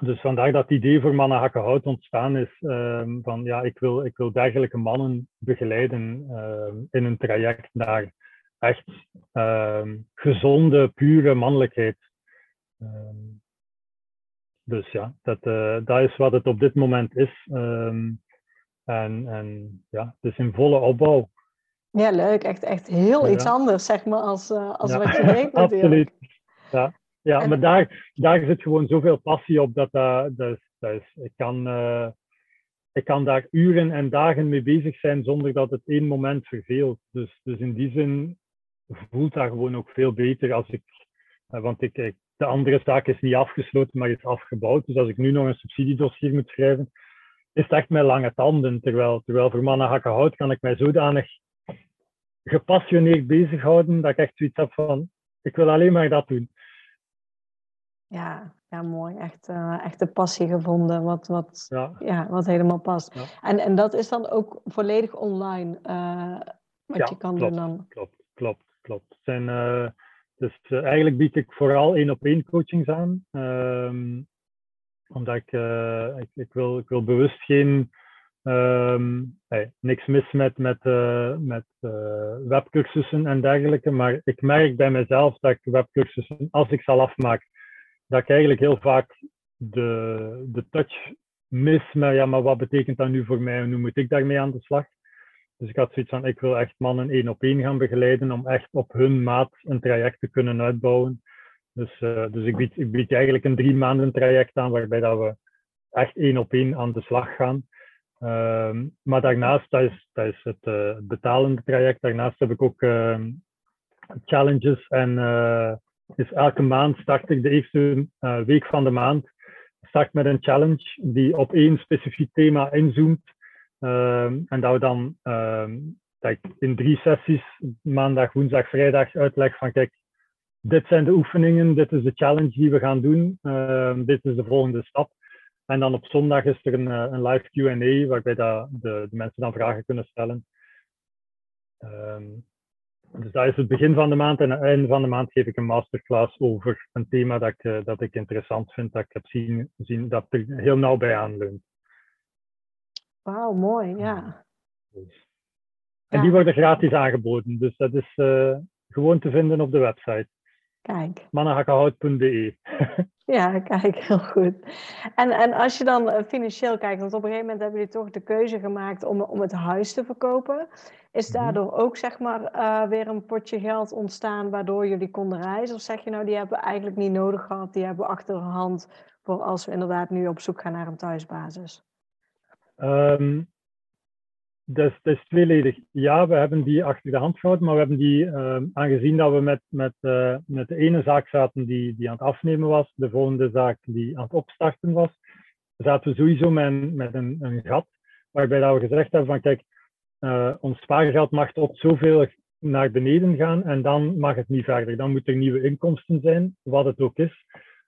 dus vandaar dat het idee voor Mannen Hakken Hout ontstaan is. Um, van ja, ik wil, ik wil dergelijke mannen begeleiden um, in een traject naar echt um, gezonde, pure mannelijkheid. dus ja, dat, uh, dat is wat het op dit moment is. en, en ja, het is in volle opbouw. Ja, leuk. Echt, echt heel iets anders, zeg maar, als, uh, als wat je weet natuurlijk. Absoluut. Ja. Ja, maar daar, daar zit gewoon zoveel passie op dat dat, dat is, ik, kan, uh, ik kan daar uren en dagen mee bezig zijn zonder dat het één moment verveelt. Dus, dus in die zin voelt dat gewoon ook veel beter als ik, uh, want ik, ik, de andere zaak is niet afgesloten, maar is afgebouwd. Dus als ik nu nog een subsidiedossier moet schrijven, is het echt met lange tanden. Terwijl, terwijl voor mannen hakken hout kan ik mij zodanig gepassioneerd bezighouden dat ik echt zoiets heb van, ik wil alleen maar dat doen. Ja, ja mooi. Echt, uh, echt de passie gevonden, wat, wat, ja. ja wat helemaal past. En, en dat is dan ook volledig online, uh, wat ja, je kan klopt, doen dan? Klopt, klopt, klopt. Uh, dus eigenlijk bied ik vooral één op één coachings aan. Um, omdat ik, ik, ik, wil, ik wil bewust geen... Um, hey, niks mis met, met, met webcursussen en dergelijke, maar ik merk bij mezelf dat ik webcursussen, als ik ze al afmaak, dat ik eigenlijk heel vaak de, de touch mis met, ja, maar wat betekent dat nu voor mij en hoe moet ik daarmee aan de slag? Dus ik had zoiets van, ik wil echt mannen één op één gaan begeleiden om echt op hun maat een traject te kunnen uitbouwen. Dus, uh, dus ik, bied, ik bied eigenlijk een drie maanden traject aan waarbij dat we echt één op één aan de slag gaan. Uh, maar daarnaast, dat is, dat is het uh, betalende traject, daarnaast heb ik ook ehm, challenges en eh, dus elke maand start ik de eerste uh, week van de maand start met een challenge die op één specifiek thema inzoomt. Um, en dat we dan um, dat in drie sessies, maandag, woensdag, vrijdag, uitleg van kijk, dit zijn de oefeningen, dit is de challenge die we gaan doen, um, dit is de volgende stap. En dan op zondag is er een, uh, een live Q&A waarbij de, de, mensen dan vragen kunnen stellen. Dus dat is het begin van de maand en aan het einde van de maand geef ik een masterclass over een thema dat ik, eh, dat ik interessant vind, dat ik heb zien, zien dat er heel nauw bij aanleunt. Wauw, mooi, ja. Dus. En die worden gratis aangeboden, dus dat is uh, gewoon te vinden op de website. Kijk. mannenhakkenhout.de Ja, kijk, heel goed. En, en als je dan eh, financieel kijkt, want op een gegeven moment hebben jullie toch de keuze gemaakt om, om het huis te verkopen. Is mhm. daardoor ook zeg maar uh, weer een potje geld ontstaan waardoor jullie konden reizen? Of zeg je nou, die hebben we eigenlijk niet nodig gehad, die hebben we achter de hand voor als we inderdaad nu op zoek gaan naar een thuisbasis? Um, dat, is, dat is tweeledig. Ja, we hebben die achter de hand gehouden, maar we hebben die, uh, aangezien dat we met, met, uh, met de ene zaak zaten die, die aan het afnemen was, de volgende zaak die aan het opstarten was, zaten we sowieso met, met een, een gat, waarbij dat we gezegd hebben van kijk, uh, ons spaargeld mag tot zoveel naar beneden gaan en dan mag het niet verder. Dan moeten er nieuwe inkomsten zijn, wat het ook is.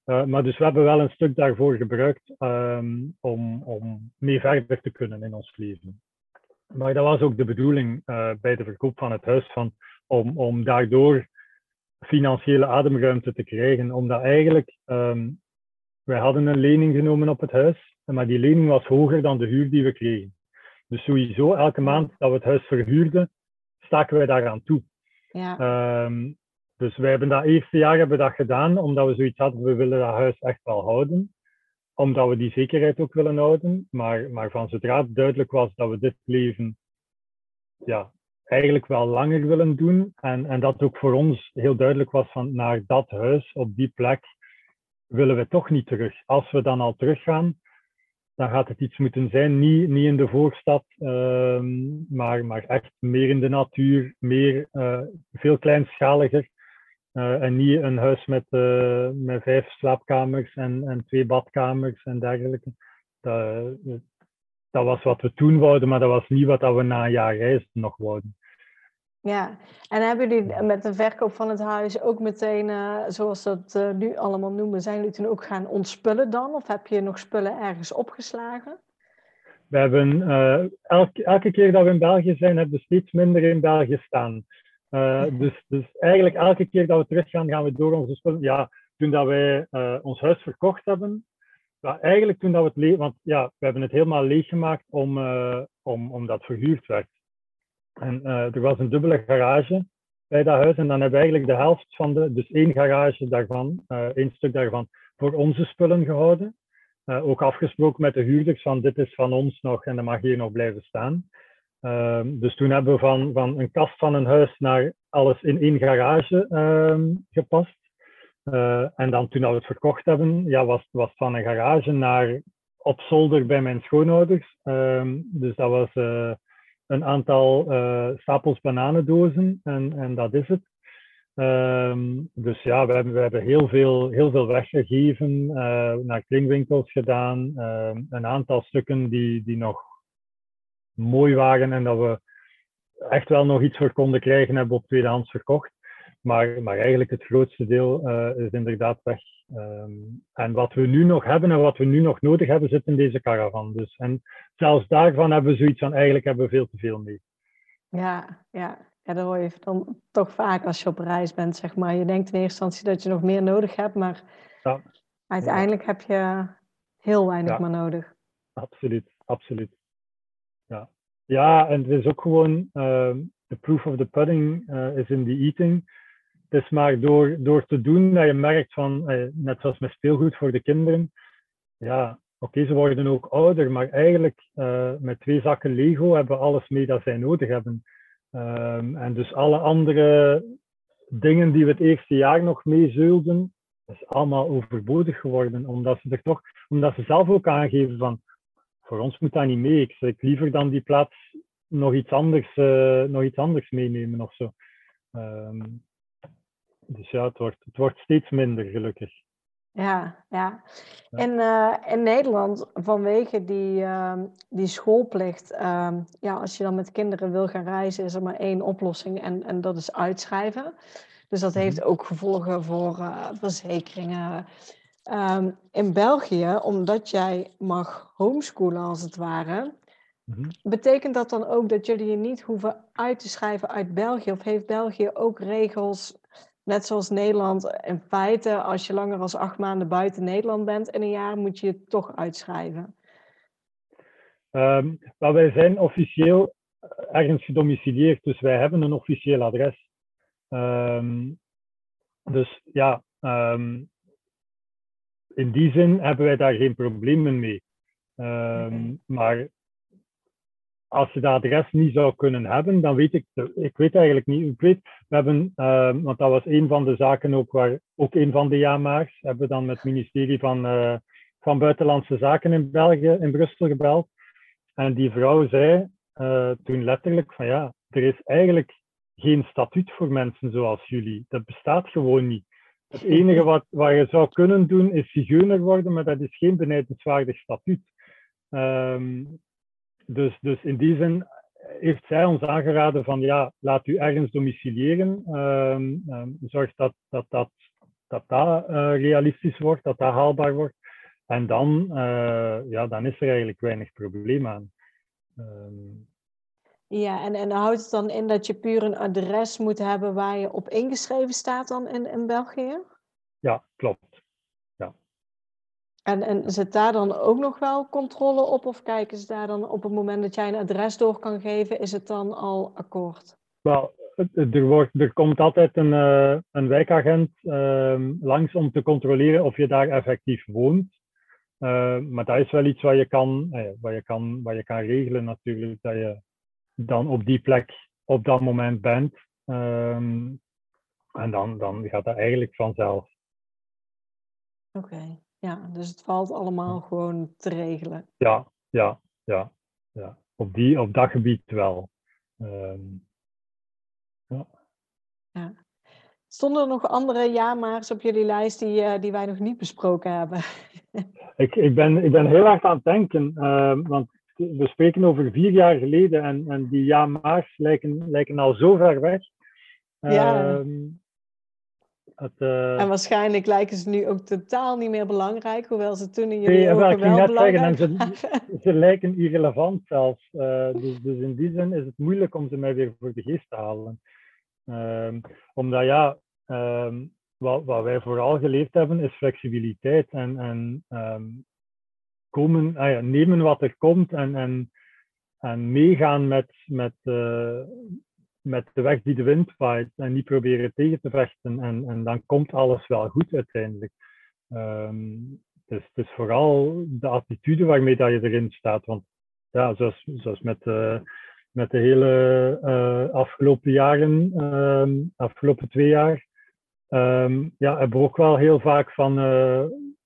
Uh, maar dus we hebben wel een stuk daarvoor gebruikt um, om, om mee verder te kunnen in ons leven. Maar dat was ook de bedoeling uh, bij de verkoop van het huis, van, om, om daardoor financiële ademruimte te krijgen. Omdat eigenlijk, um, wij hadden een lening genomen op het huis, maar die lening was hoger dan de huur die we kregen. Dus sowieso, elke maand dat we het huis verhuurden, staken wij daaraan toe. Ja. Um, dus wij hebben dat eerste jaar hebben dat gedaan, omdat we zoiets hadden, we willen dat huis echt wel houden omdat we die zekerheid ook willen houden. Maar, maar van zodra het duidelijk was dat we dit leven ja, eigenlijk wel langer willen doen. En, en dat ook voor ons heel duidelijk was van naar dat huis, op die plek, willen we toch niet terug. Als we dan al teruggaan, dan gaat het iets moeten zijn, niet, niet in de voorstad, uh, maar, maar echt meer in de natuur, meer, uh, veel kleinschaliger. Uh, en niet een huis met, uh, met vijf slaapkamers en, en twee badkamers en dergelijke. Dat, dat was wat we toen wouden, maar dat was niet wat we na een jaar reis nog wouden. Ja, en hebben jullie met de verkoop van het huis ook meteen, uh, zoals dat nu allemaal noemen, zijn jullie toen ook gaan ontspullen dan? Of heb je nog spullen ergens opgeslagen? We hebben elke, elke keer dat we in België zijn, hebben we steeds minder in België staan. Dus, dus eigenlijk elke keer dat we teruggaan, gaan we door onze spullen. Ja, toen dat wij ons huis verkocht hebben, ja, eigenlijk toen dat we het leeg, want ja, we hebben het helemaal leeggemaakt om, om, omdat het verhuurd werd. En er was een dubbele garage bij dat huis en dan hebben we eigenlijk de helft van de, dus één garage daarvan, één stuk daarvan, voor onze spullen gehouden. ook afgesproken met de huurders van dit is van ons nog en dat mag hier nog blijven staan. Um, dus toen hebben we van, van een kast van een huis naar alles in één garage um, gepast. En dan toen we het verkocht hebben, ja, was, was van een garage naar op zolder bij mijn schoonouders. Um, dus dat was een aantal uh, stapels bananendozen en, en dat is het. dus ja, we hebben, we hebben heel, veel, heel veel weggegeven, naar kringwinkels gedaan. een aantal stukken die, die nog mooi waren en dat we echt wel nog iets voor konden krijgen, hebben we op tweedehands verkocht. Maar, maar eigenlijk het grootste deel uh, is inderdaad weg. Um, en wat we nu nog hebben en wat we nu nog nodig hebben, zit in deze caravan. Dus, en zelfs daarvan hebben we zoiets van, eigenlijk hebben we veel te veel mee. Ja, ja. ja dat hoor je dan toch vaak als je op reis bent, zeg maar. Je denkt in eerste instantie dat je nog meer nodig hebt, maar ja. uiteindelijk heb je heel weinig maar nodig. Absoluut, absoluut. Ja. ja, en het is ook gewoon, uh, the proof of the pudding uh, is in the eating. Het is maar door, door te doen dat je merkt van, uh, net zoals met speelgoed voor de kinderen, ja, oké, ze worden ook ouder, maar eigenlijk uh, met twee zakken Lego hebben we alles mee dat zij nodig hebben. Um, en dus alle andere dingen die we het eerste jaar nog meezeulden, is allemaal overbodig geworden, omdat ze er toch, omdat ze zelf ook aangeven van, voor ons moet dat niet mee. Ik zeg liever dan die plaats nog iets anders, uh, nog iets anders meenemen of zo. Um, dus ja, het wordt, het wordt steeds minder, gelukkig. Ja, ja. In, uh, in Nederland, vanwege die, uh, die schoolplicht, uh, ja, als je dan met kinderen wil gaan reizen, is er maar één oplossing en, en dat is uitschrijven. Dus dat heeft mhm. ook gevolgen voor uh, verzekeringen, Um, in België, omdat jij mag homeschoolen als het ware, Mhm. Betekent dat dan ook dat jullie je niet hoeven uit te schrijven uit België? Of heeft België ook regels, net zoals Nederland? In feite, als je langer dan acht maanden buiten Nederland bent in een jaar, moet je je toch uitschrijven. Um, wij zijn officieel ergens gedomicileerd, dus wij hebben een officieel adres. Ehm, dus ja, ehm, in die zin hebben wij daar geen problemen mee. Maar als je dat adres niet zou kunnen hebben, dan weet ik, ik weet eigenlijk niet. Ik weet, we hebben, want dat was een van de zaken ook waar, ook een van de ja-maars, hebben we dan met het ministerie van, uh, van Buitenlandse Zaken in België, in Brussel gebeld. En die vrouw zei uh, toen letterlijk van ja, er is eigenlijk geen statuut voor mensen zoals jullie. Dat bestaat gewoon niet. Het enige wat, wat je zou kunnen doen is zigeuner worden, maar dat is geen benijdenswaardig statuut. Um, dus, dus in die zin heeft zij ons aangeraden van ja, laat u ergens domiciliëren. Um, um, zorg dat dat, dat, dat, dat uh, realistisch wordt, dat dat haalbaar wordt. En dan, uh, ja, dan is er eigenlijk weinig probleem aan. Um, ja, en, en houdt het dan in dat je puur een adres moet hebben waar je op ingeschreven staat dan in, in België? Ja, klopt. En, en zit daar dan ook nog wel controle op? Of kijken ze daar dan op het moment dat jij een adres door kan geven, is het dan al akkoord? Wel, er, wordt, er komt altijd een, uh, een wijkagent uh, langs om te controleren of je daar effectief woont. Uh, maar dat is wel iets wat je kan, uh, wat je kan, wat je kan regelen natuurlijk, dat je dan op die plek op dat moment bent. Um, en dan, dan gaat dat eigenlijk vanzelf. Oké, ja, dus het valt allemaal gewoon te regelen. Ja, ja, ja, ja. Op, die, op dat gebied wel. Um, ja. ja. Stonden er nog andere ja-maars op jullie lijst die, uh, die wij nog niet besproken hebben? ik, ik, ben, ik ben heel erg aan het denken, uh, want we spreken over vier jaar geleden en, en die ja-maars lijken, lijken al zo ver weg. Ja. Uh, uh... En waarschijnlijk lijken ze nu ook totaal niet meer belangrijk, hoewel ze toen in jullie nee, ogen wel net belangrijk zeggen, en ze, ze, lijken irrelevant zelfs. Uh, dus, dus in die zin is het moeilijk om ze mij weer voor de geest te halen. Um, omdat ja, um, wat, wat wij vooral geleerd hebben is flexibiliteit en, en um, komen, ah ja, nemen wat er komt en, en, en meegaan met, met, uh, met de weg die de wind waait en niet proberen tegen te vechten. En, en dan komt alles wel goed uiteindelijk. Dus het is vooral de attitude waarmee dat je erin staat. Want ja, zoals, met, uh, met de hele uh, afgelopen jaren, um, afgelopen twee jaar, um, ja, hebben we ook wel heel vaak van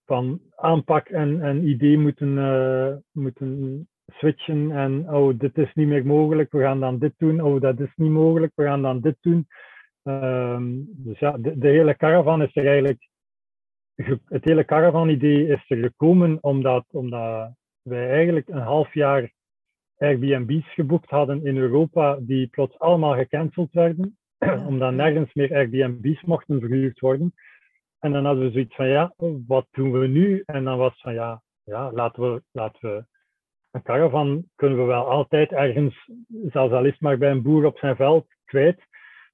van aanpak en, idee moeten, uh, moeten switchen. En oh, dit is niet meer mogelijk, we gaan dan dit doen. Oh, dat is niet mogelijk, we gaan dan dit doen. Um, dus ja, de, de, hele caravan is er eigenlijk. Het hele caravan-idee is er gekomen omdat, omdat wij eigenlijk een half jaar Airbnb's geboekt hadden in Europa, die plots allemaal gecanceld werden, omdat nergens meer Airbnb's mochten verhuurd worden. En dan hadden we zoiets van, ja, wat doen we nu? En dan was het van, ja, ja laten, we, laten we een caravan kunnen we wel altijd ergens, zelfs al is maar bij een boer op zijn veld, kwijt.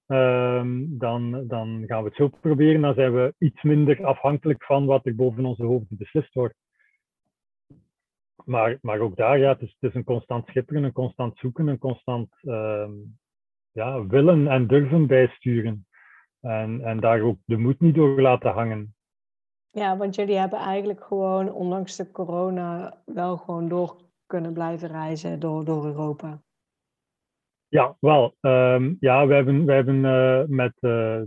Um, dan, dan gaan we het zo proberen. Dan zijn we iets minder afhankelijk van wat er boven onze hoofden beslist wordt. Maar, maar ook daar, ja, het is, het is een constant schipperen, een constant zoeken, een constant um, ja, willen en durven bijsturen. En, en daar ook de moed niet door laten hangen. Ja, want jullie hebben eigenlijk gewoon, ondanks de corona, wel gewoon door kunnen blijven reizen door, door Europa. Ja, wel. Um, ja, we hebben, wij hebben uh, met uh,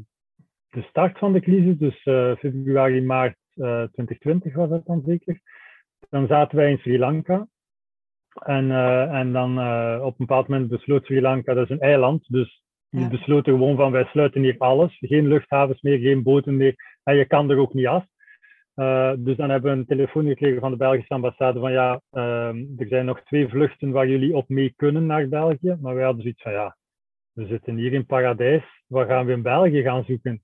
de start van de crisis, dus uh, februari, maart 2020 was dat dan zeker, dan zaten wij in Sri Lanka. En, en dan op een bepaald moment besloot Sri Lanka, dat is een eiland, dus die besloten gewoon van wij sluiten hier alles. Geen luchthavens meer, geen boten meer. En je kan er ook niet af. Uh, dus dan hebben we een telefoon gekregen van de Belgische ambassade van ja, uh, er zijn nog twee vluchten waar jullie op mee kunnen naar België. Maar wij hadden zoiets van ja, we zitten hier in paradijs, waar gaan we in België gaan zoeken?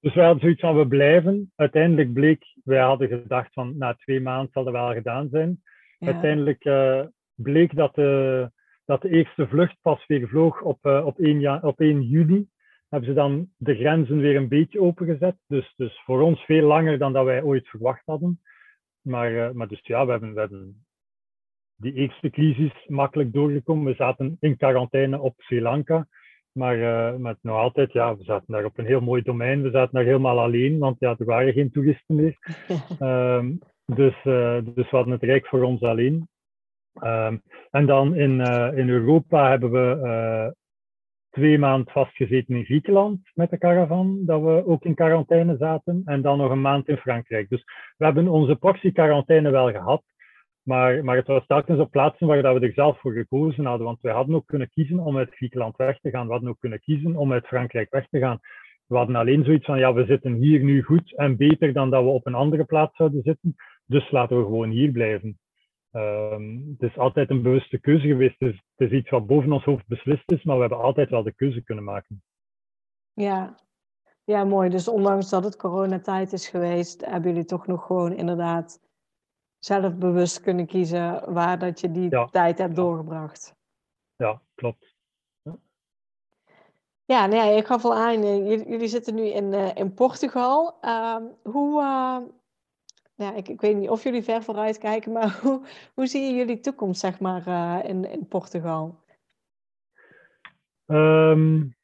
Dus wij hadden zoiets van we blijven. Uiteindelijk bleek, wij hadden gedacht van na twee maanden zal dat wel gedaan zijn. Uiteindelijk uh, bleek dat de, dat de eerste vlucht pas weer vloog op, op, 1 ja, op 1 juli. Hebben ze dan de grenzen weer een beetje opengezet. Dus, dus voor ons veel langer dan dat wij ooit verwacht hadden. Maar, maar dus ja, we hebben, we hebben die eerste crisis makkelijk doorgekomen. We zaten in quarantaine op Sri Lanka. Maar uh, met nog altijd, ja, we zaten daar op een heel mooi domein. We zaten daar helemaal alleen, want ja, er waren geen toeristen meer. um, dus, uh, dus we hadden het rijk voor ons alleen. Um, en dan in, uh, in Europa hebben we twee maanden vastgezeten in Griekenland met de caravan, dat we ook in quarantaine zaten. En dan nog een maand in Frankrijk. Dus we hebben onze portie quarantaine wel gehad. Maar, maar het was telkens op plaatsen waar we er zelf voor gekozen hadden. Want wij hadden ook kunnen kiezen om uit Griekenland weg te gaan. We hadden ook kunnen kiezen om uit Frankrijk weg te gaan. We hadden alleen zoiets van, ja, we zitten hier nu goed en beter dan dat we op een andere plaats zouden zitten. Dus laten we gewoon hier blijven. Um, het is altijd een bewuste keuze geweest. Is, het is iets wat boven ons hoofd beslist is, maar we hebben altijd wel de keuze kunnen maken. Ja, ja mooi. Dus ondanks dat het coronatijd is geweest, hebben jullie toch nog gewoon inderdaad zelf bewust kunnen kiezen waar dat je die tijd hebt doorgebracht. Ja, klopt. Ja, ja, nee, ik gaf al aan, eh, jullie, zitten nu in, uh, in Portugal. Uh, hoe, uh, ja, ik, ik weet niet of jullie ver vooruit kijken, maar hoe, hoe zie je jullie toekomst, zeg maar, in, in Portugal? Um,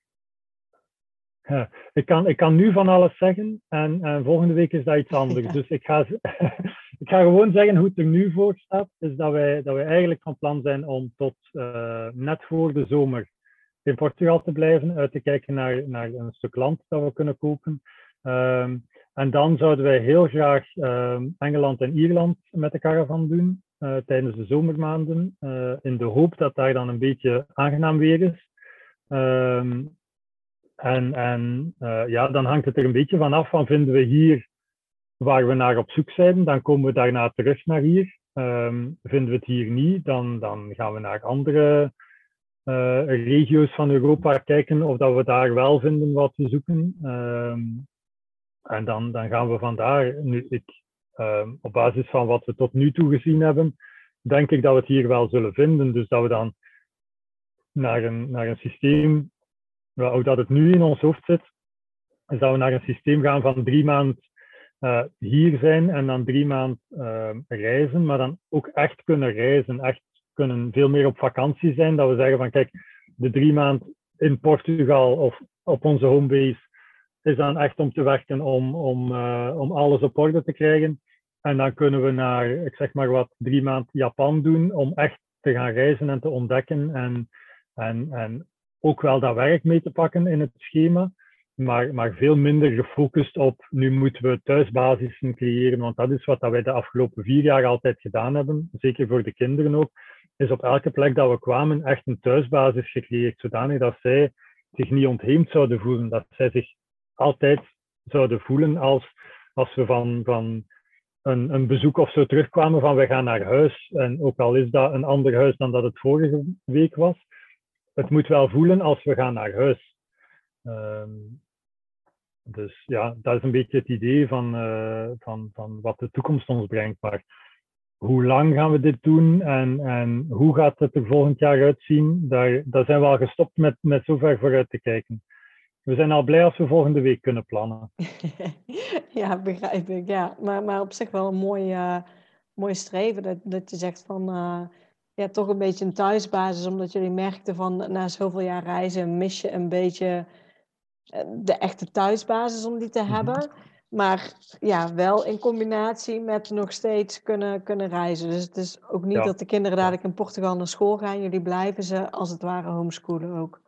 ja, ik, kan, ik kan nu van alles zeggen en, en volgende week is dat iets anders. Dus ik ga, ik ga gewoon zeggen hoe het er nu voor staat. Is dat wij, dat wij eigenlijk van plan zijn om tot uh, net voor de zomer in Portugal te blijven, uit te kijken naar, naar een stuk land dat we kunnen kopen. Um, en dan zouden wij heel graag um, Engeland en Ierland met de caravan doen uh, tijdens de zomermaanden, uh, in de hoop dat daar dan een beetje aangenaam weer is. Um, en en ja, dan hangt het er een beetje van af van vinden we hier waar we naar op zoek zijn, dan komen we daarna terug naar hier. Um, vinden we het hier niet, dan, dan gaan we naar andere regio's van Europa kijken of dat we daar wel vinden wat we zoeken. Um, en dan, dan gaan we vandaar, nu ik, um, op basis van wat we tot nu toe gezien hebben, denk ik dat we het hier wel zullen vinden. Dus dat we dan naar een, naar een systeem, hoe dat het nu in ons hoofd zit, is dat we naar een systeem gaan van drie maanden uh, hier zijn en dan drie maanden uh, reizen, maar dan ook echt kunnen reizen, echt kunnen veel meer op vakantie zijn. Dat we zeggen van kijk, de drie maanden in Portugal of op onze homebase is dan echt om te werken om, om, uh, om alles op orde te krijgen. En dan kunnen we naar, ik zeg maar wat, drie maanden Japan doen om echt te gaan reizen en te ontdekken en, en, en ook wel dat werk mee te pakken in het schema maar, maar veel minder gefocust op nu moeten we thuisbasissen creëren, want dat is wat dat wij de afgelopen vier jaar altijd gedaan hebben, zeker voor de kinderen ook, is op elke plek dat we kwamen echt een thuisbasis gecreëerd, zodanig dat zij zich niet ontheemd zouden voelen, dat zij zich altijd zouden voelen als, als we van, van een, een bezoek of zo terugkwamen van we gaan naar huis, en ook al is dat een ander huis dan dat het vorige week was, het moet wel voelen als we gaan naar huis. Um, dus ja, dat is een beetje het idee van, uh, van, van wat de toekomst ons brengt. Maar hoe lang gaan we dit doen en, en hoe gaat het er volgend jaar uitzien? Daar, daar zijn we al gestopt met, met zo ver vooruit te kijken. We zijn al blij als we volgende week kunnen plannen. ja, begrijp ik. Ja. Maar, maar op zich wel een mooi, uh, mooi streven dat, dat je zegt van... Uh, ja, toch een beetje een thuisbasis, omdat jullie merkten van na zoveel jaar reizen mis je een beetje de echte thuisbasis om die te mhm. hebben. Maar ja, wel in combinatie met nog steeds kunnen, kunnen reizen. Dus het is ook niet dat de kinderen dadelijk in Portugal naar school gaan. Jullie blijven ze als het ware homeschoolen ook.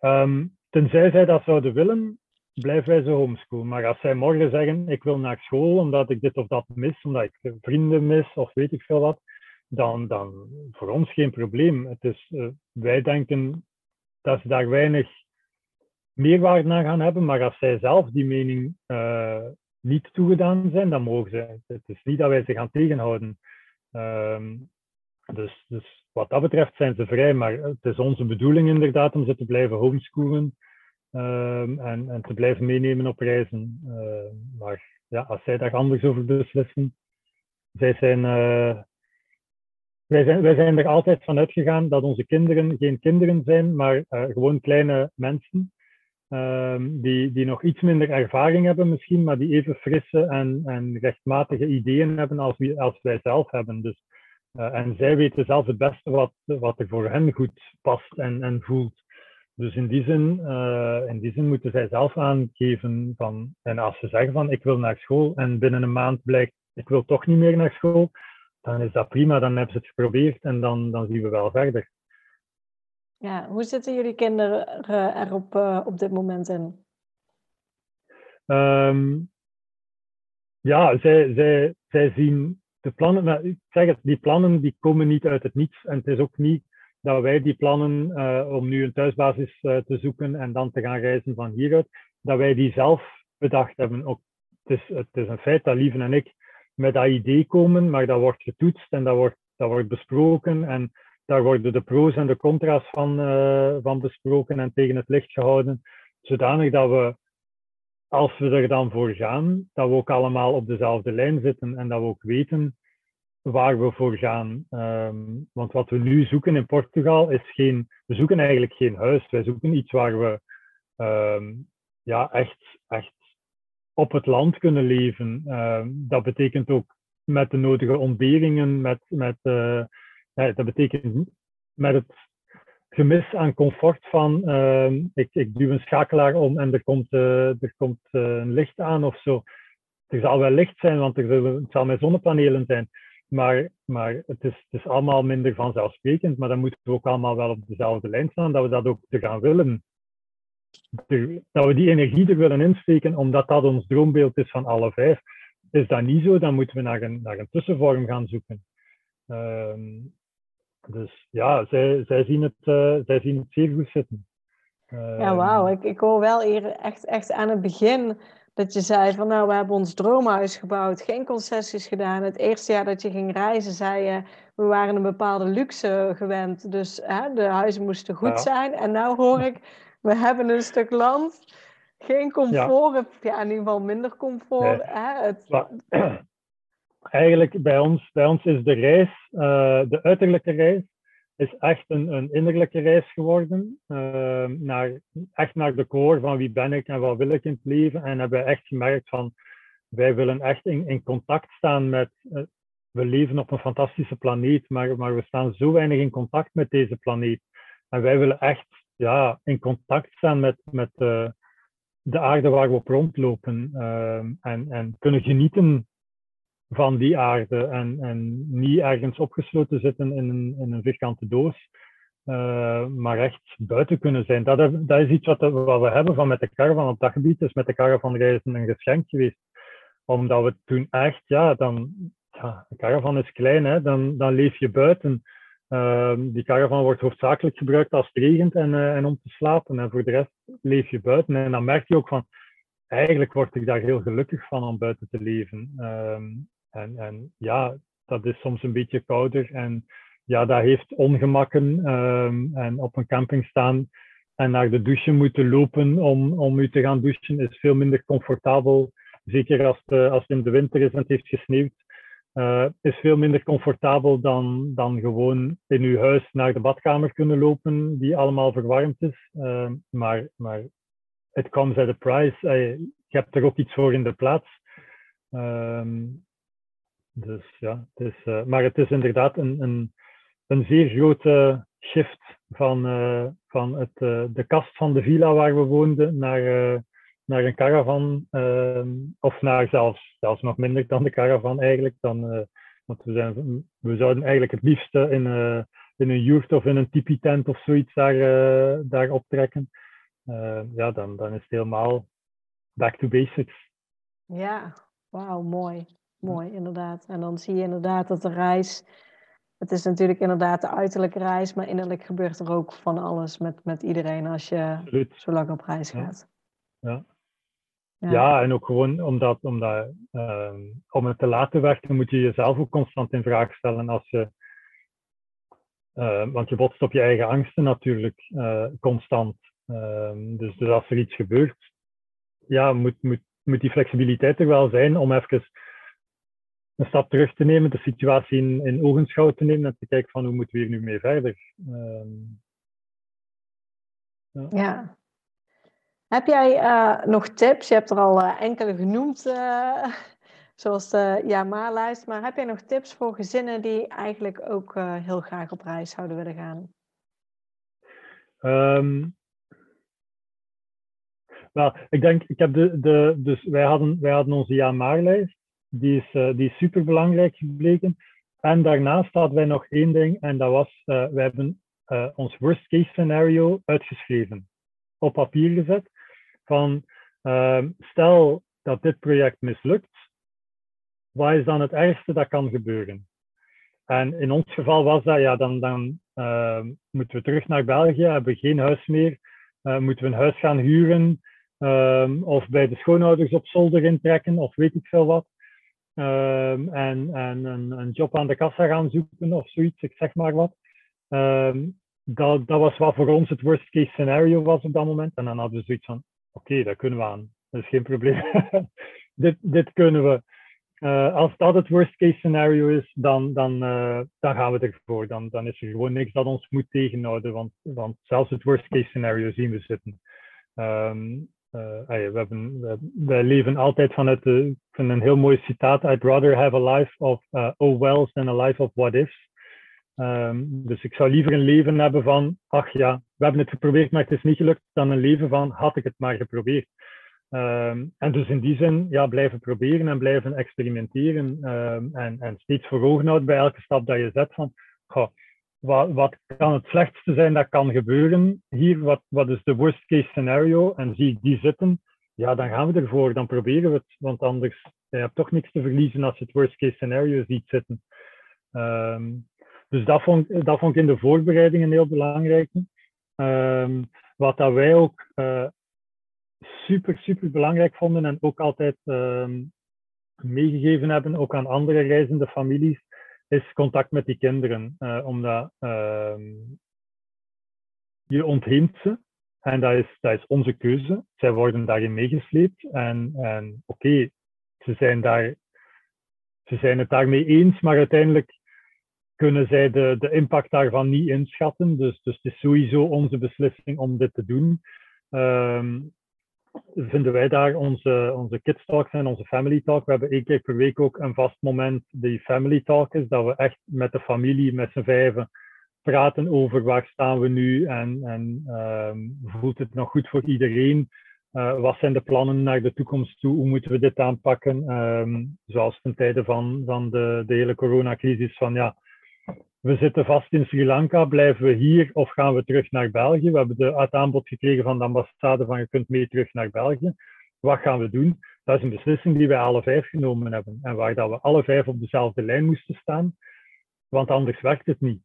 Um, tenzij zij dat zouden willen, blijven wij ze homeschoolen. Maar als zij morgen zeggen, ik wil naar school omdat ik dit of dat mis, omdat ik vrienden mis of weet ik veel wat, dan, dan voor ons geen probleem. Het is, uh, wij denken dat ze daar weinig meerwaarde aan gaan hebben. Maar als zij zelf die mening uh, niet toegedaan zijn, dan mogen ze. Het is niet dat wij ze gaan tegenhouden. Um, dus, dus wat dat betreft zijn ze vrij, maar het is onze bedoeling inderdaad om ze te blijven homeschoolen um, en, en te blijven meenemen op reizen. Uh, maar ja, als zij daar anders over beslissen, zij zijn, uh, wij, zijn, wij zijn er altijd van uitgegaan dat onze kinderen geen kinderen zijn, maar gewoon kleine mensen. Ehm, die, die nog iets minder ervaring hebben misschien, maar die even frisse en, en rechtmatige ideeën hebben als, als wij zelf hebben. Dus, uh, en zij weten zelf het beste wat, wat er voor hen goed past en, en voelt. Dus in die, zin, uh, in die zin moeten zij zelf aangeven van, en als ze zeggen van ik wil naar school en binnen een maand blijkt ik wil toch niet meer naar school, dan is dat prima, dan hebben ze het geprobeerd en dan, dan zien we wel verder. Ja, hoe zitten jullie kinderen er op, uh, op dit moment in? Um, ja, zij, zij, zij zien de plannen, maar ik zeg het, die plannen die komen niet uit het niets. En het is ook niet dat wij die plannen uh, om nu een thuisbasis uh, te zoeken en dan te gaan reizen van hieruit, dat wij die zelf bedacht hebben. Ook, het, is, het is een feit dat Lieven en ik met dat idee komen, maar dat wordt getoetst en dat wordt, dat wordt besproken. En daar worden de pro's en de contra's van, uh, van besproken en tegen het licht gehouden, zodanig dat we, als we er dan voor gaan, dat we ook allemaal op dezelfde lijn zitten en dat we ook weten waar we voor gaan. Um, want wat we nu zoeken in Portugal is geen, we zoeken eigenlijk geen huis. Wij zoeken iets waar we um, ja, echt, echt op het land kunnen leven. Um, dat betekent ook met de nodige ontberingen, met, met uh, ja, dat betekent met het gemis aan comfort van uh, ik, ik duw een schakelaar om en er komt, uh, er komt uh, een licht aan of zo. Er zal wel licht zijn, want er het zal met zonnepanelen zijn. Maar, maar het, is, het is allemaal minder vanzelfsprekend. Maar dan moeten we ook allemaal wel op dezelfde lijn staan, dat we dat ook te gaan willen. dat we die energie er willen insteken, omdat dat ons droombeeld is van alle vijf. Is dat niet zo, dan moeten we naar een, naar een tussenvorm gaan zoeken. Ehm, dus ja, zij, zij, zien, het, uh, zij zien het zeer goed zitten. Uh, ja, wauw. Ik, ik hoor wel hier echt, echt aan het begin dat je zei van nou, we hebben ons droomhuis gebouwd, geen concessies gedaan. Het eerste jaar dat je ging reizen, zei je, we waren een bepaalde luxe gewend. Dus hè, de huizen moesten goed ja. zijn. En nu hoor ik, we hebben een stuk land, geen comfort, ja, ja in ieder geval minder comfort. Nee. Hè, het... eigenlijk bij ons, bij ons is de reis, uh, de uiterlijke reis, is echt een, een innerlijke reis geworden. Uh, naar, echt naar de core van wie ben ik en wat wil ik in het leven. En hebben we echt gemerkt van, wij willen echt in, in contact staan met, uh, we leven op een fantastische planeet, maar, maar we staan zo weinig in contact met deze planeet. En wij willen echt ja, in contact staan met, met de aarde waar we op rondlopen. En, en kunnen genieten van die aarde en, en niet ergens opgesloten zitten in een, in een vierkante doos, uh, maar echt buiten kunnen zijn. Dat, dat is iets wat, wat, we hebben van met de caravan op dat gebied, is met de caravanreizen een geschenk geweest. Omdat we toen echt, ja, dan, ja, de caravan is klein, hè, dan, dan leef je buiten. Uh, die caravan wordt hoofdzakelijk gebruikt als het en, uh, en om te slapen. En voor de rest leef je buiten. En dan merk je ook van, eigenlijk word ik daar heel gelukkig van om buiten te leven. Um, en, en ja, dat is soms een beetje kouder. En ja, dat heeft ongemakken. Um, en op een camping staan en naar de douche moeten lopen om, om u te gaan douchen is veel minder comfortabel. Zeker als, als het in de winter is en het heeft gesneeuwd. Uh, is veel minder comfortabel dan, dan gewoon in uw huis naar de badkamer kunnen lopen, die allemaal verwarmd is. Uh, maar, maar it comes at a price. Je hebt er ook iets voor in de plaats. Um, dus ja, het is, uh, maar het is inderdaad een, een, een zeer grote shift van, uh, van het, uh, de kast van de villa waar we woonden naar, naar een caravan. Ehm, of naar zelfs, zelfs nog minder dan de caravan eigenlijk. Dan, want we, zijn, we zouden eigenlijk het liefste in, in een yurt of in een tipi-tent of zoiets daar, daar optrekken. ja, dan, dan is het helemaal back to basics. Ja, wauw, mooi. Mooi, inderdaad. En dan zie je inderdaad dat de reis. Het is natuurlijk inderdaad de uiterlijke reis, maar innerlijk gebeurt er ook van alles met, met iedereen als je Absoluut. zo lang op reis gaat. Ja. Ja. ja. en ook gewoon omdat, omdat uh, om het te laten werken moet je jezelf ook constant in vraag stellen als je, uh, want je botst op je eigen angsten natuurlijk uh, constant. Ehm, dus, dus als er iets gebeurt, ja, moet, moet, moet die flexibiliteit er wel zijn om even een stap terug te nemen, de situatie in, in ogenschouw te nemen en te kijken van hoe moeten we hier nu mee verder. Ehm, ja. ja. Heb jij uh, nog tips? Je hebt er al uh, enkele genoemd, uh, zoals de ja-maar-lijst. Maar heb jij nog tips voor gezinnen die eigenlijk ook heel graag op reis zouden willen gaan? Um, wel, ik denk, ik heb de, de, dus wij hadden, wij hadden onze ja-maar-lijst. Die is, die is super belangrijk gebleken. En daarnaast hadden wij nog één ding, en dat was, wij hebben ons worst case scenario uitgeschreven, op papier gezet van ehm, stel dat dit project mislukt, wat is dan het ergste dat kan gebeuren? En in ons geval was dat, ja, dan, dan ehm, moeten we terug naar België, hebben we geen huis meer, uh, moeten we een huis gaan huren ehm, of bij de schoonouders op zolder intrekken of weet ik veel wat. En en een, job aan de kassa gaan zoeken of zoiets, ik zeg maar wat. dat, dat was wat voor ons het worst case scenario was op dat moment. En dan hadden we zoiets van, Oké, dat kunnen we aan. Dat is geen probleem. dit, dit kunnen we. Uh, als dat het worst case scenario is, dan, dan, uh, dan gaan we ervoor. Dan, dan is er gewoon niks dat ons moet tegenhouden, want, want zelfs het worst case scenario zien we zitten. Um, uh, we, hebben, we, leven altijd vanuit de, ik vind een heel mooi citaat, I'd rather have a life of oh wells than a life of what ifs. Um, dus ik zou liever een leven hebben van, ach ja, we hebben het geprobeerd, maar het is niet gelukt, dan een leven van, had ik het maar geprobeerd. Um, en dus in die zin, ja, blijven proberen en blijven experimenteren um, en, en steeds voor ogen houden bij elke stap dat je zet van, goh, wat, wat kan het slechtste zijn dat kan gebeuren hier? Wat, wat is de worst case scenario? En zie ik die zitten, ja, dan gaan we ervoor, dan proberen we het, want anders, je hebt toch niks te verliezen als je het worst case scenario ziet zitten. Um, dus dat vond, ik in de voorbereiding een heel belangrijke. Um, wat dat wij ook uh, super, super belangrijk vonden en ook altijd um, meegegeven hebben, ook aan andere reizende families, is contact met die kinderen. Uh, omdat um, je ontheemt ze en dat is, dat is onze keuze. Zij worden daarin meegesleept en, en oké, ze zijn daar ze zijn het daarmee eens, maar uiteindelijk kunnen zij de, de impact daarvan niet inschatten. Dus, dus het is sowieso onze beslissing om dit te doen. Um, vinden wij daar onze, onze kids talks en onze family talk. We hebben één keer per week ook een vast moment die family talk is, dat we echt met de familie, met z'n vijven, praten over waar staan we nu en, en um, voelt het nog goed voor iedereen. Uh, wat zijn de plannen naar de toekomst toe? Hoe moeten we dit aanpakken? Um, zoals ten tijde van, van de, de hele coronacrisis, van ja, we zitten vast in Sri Lanka, blijven we hier of gaan we terug naar België? We hebben de, het aanbod gekregen van de ambassade van je kunt mee terug naar België. Wat gaan we doen? Dat is een beslissing die wij alle vijf genomen hebben en waar dat we alle vijf op dezelfde lijn moesten staan, want anders werkt het niet.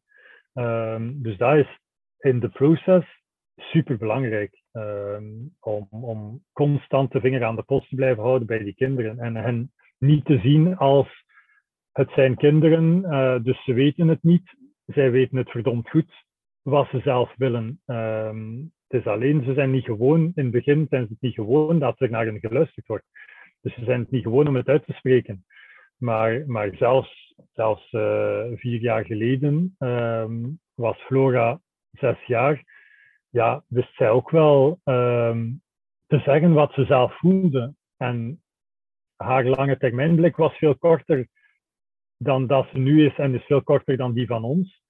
Um, dus dat is in de proces super belangrijk um, om, om constant de vinger aan de post te blijven houden bij die kinderen en hen niet te zien als het zijn kinderen, uh, dus ze weten het niet. Zij weten het verdomd goed wat ze zelf willen. Um, het is alleen, ze zijn niet gewoon, in het begin zijn ze het niet gewoon dat er naar hen geluisterd wordt. Dus ze zijn het niet gewoon om het uit te spreken. Maar, maar zelfs, zelfs uh, vier jaar geleden um, was Flora zes jaar. Ja, wist zij ook wel um, te zeggen wat ze zelf voelde. En haar lange termijnblik was veel korter dan dat ze nu is en is veel korter dan die van ons.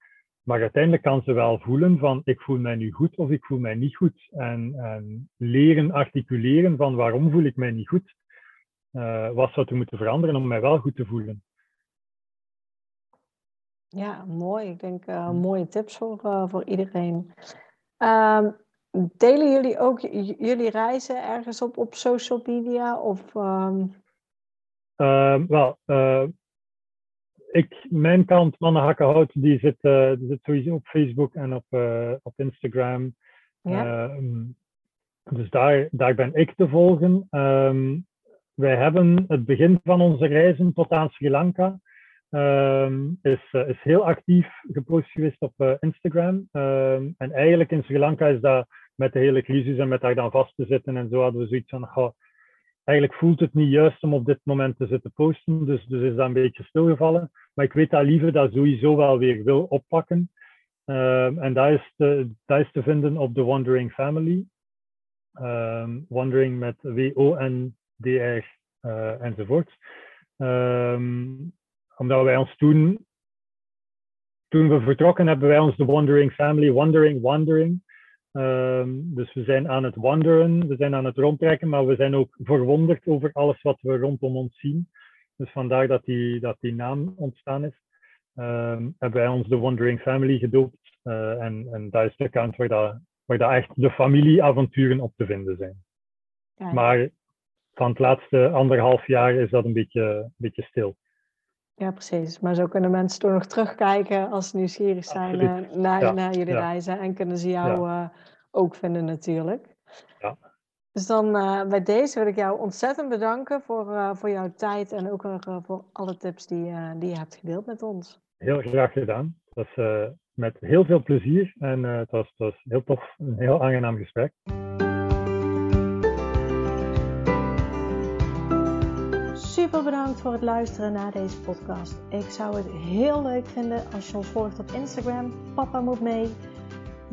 Maar uiteindelijk kan ze wel voelen van ik voel mij nu goed of ik voel mij niet goed. En, en leren articuleren van waarom voel ik mij niet goed. Uh, wat zou er moeten veranderen om mij wel goed te voelen? Ja, mooi. Ik denk uh, mooie tips voor, uh, voor iedereen. Uh, delen jullie ook jullie reizen ergens op op social media? Of, um... wel, ik, mijn kant, Manne Hakkenhout, die zit, uh, die zit sowieso op Facebook en op, uh, op Instagram. Ja. Uh, dus daar, daar ben ik te volgen. Um, wij hebben het begin van onze reizen tot aan Sri Lanka. Um, is, uh, is heel actief gepost geweest op Instagram. En eigenlijk in Sri Lanka is dat met de hele crisis en met daar dan vast te zitten en zo hadden we zoiets van, goh, eigenlijk voelt het niet juist om op dit moment te zitten posten, dus, dus is dat een beetje stilgevallen. Maar ik weet dat Lieve dat sowieso wel weer wil oppakken. Um, en dat is, te, vinden op de Wandering Family. Um, Wandering met W-O-N-D-R uh, enzovoort. Um, omdat wij ons toen, toen we vertrokken, hebben wij ons de Wandering Family, Wandering, Wandering. Dus we zijn aan het wanderen, we zijn aan het rondtrekken, maar we zijn ook verwonderd over alles wat we rondom ons zien. Dus vandaar dat die, dat die naam ontstaan is. Um, hebben wij ons de Wandering Family gedoopt. Uh, en, en dat is de kant waar, dat, waar dat echt de familieavonturen op te vinden zijn. Ja. Maar van het laatste anderhalf jaar is dat een beetje, een beetje stil. Ja, precies. Maar zo kunnen mensen toch nog terugkijken als ze nieuwsgierig zijn uh, naar, ja. naar jullie ja. reizen. En kunnen ze jou uh, ook vinden natuurlijk. Ja. Dus dan uh, bij deze wil ik jou ontzettend bedanken voor, voor jouw tijd en ook voor alle tips die, die je hebt gedeeld met ons. Heel graag gedaan. Dat is met heel veel plezier en het, was, het was heel tof, een heel aangenaam gesprek. Super bedankt voor het luisteren naar deze podcast. Ik zou het heel leuk vinden als je ons volgt op Instagram. Papa moet mee.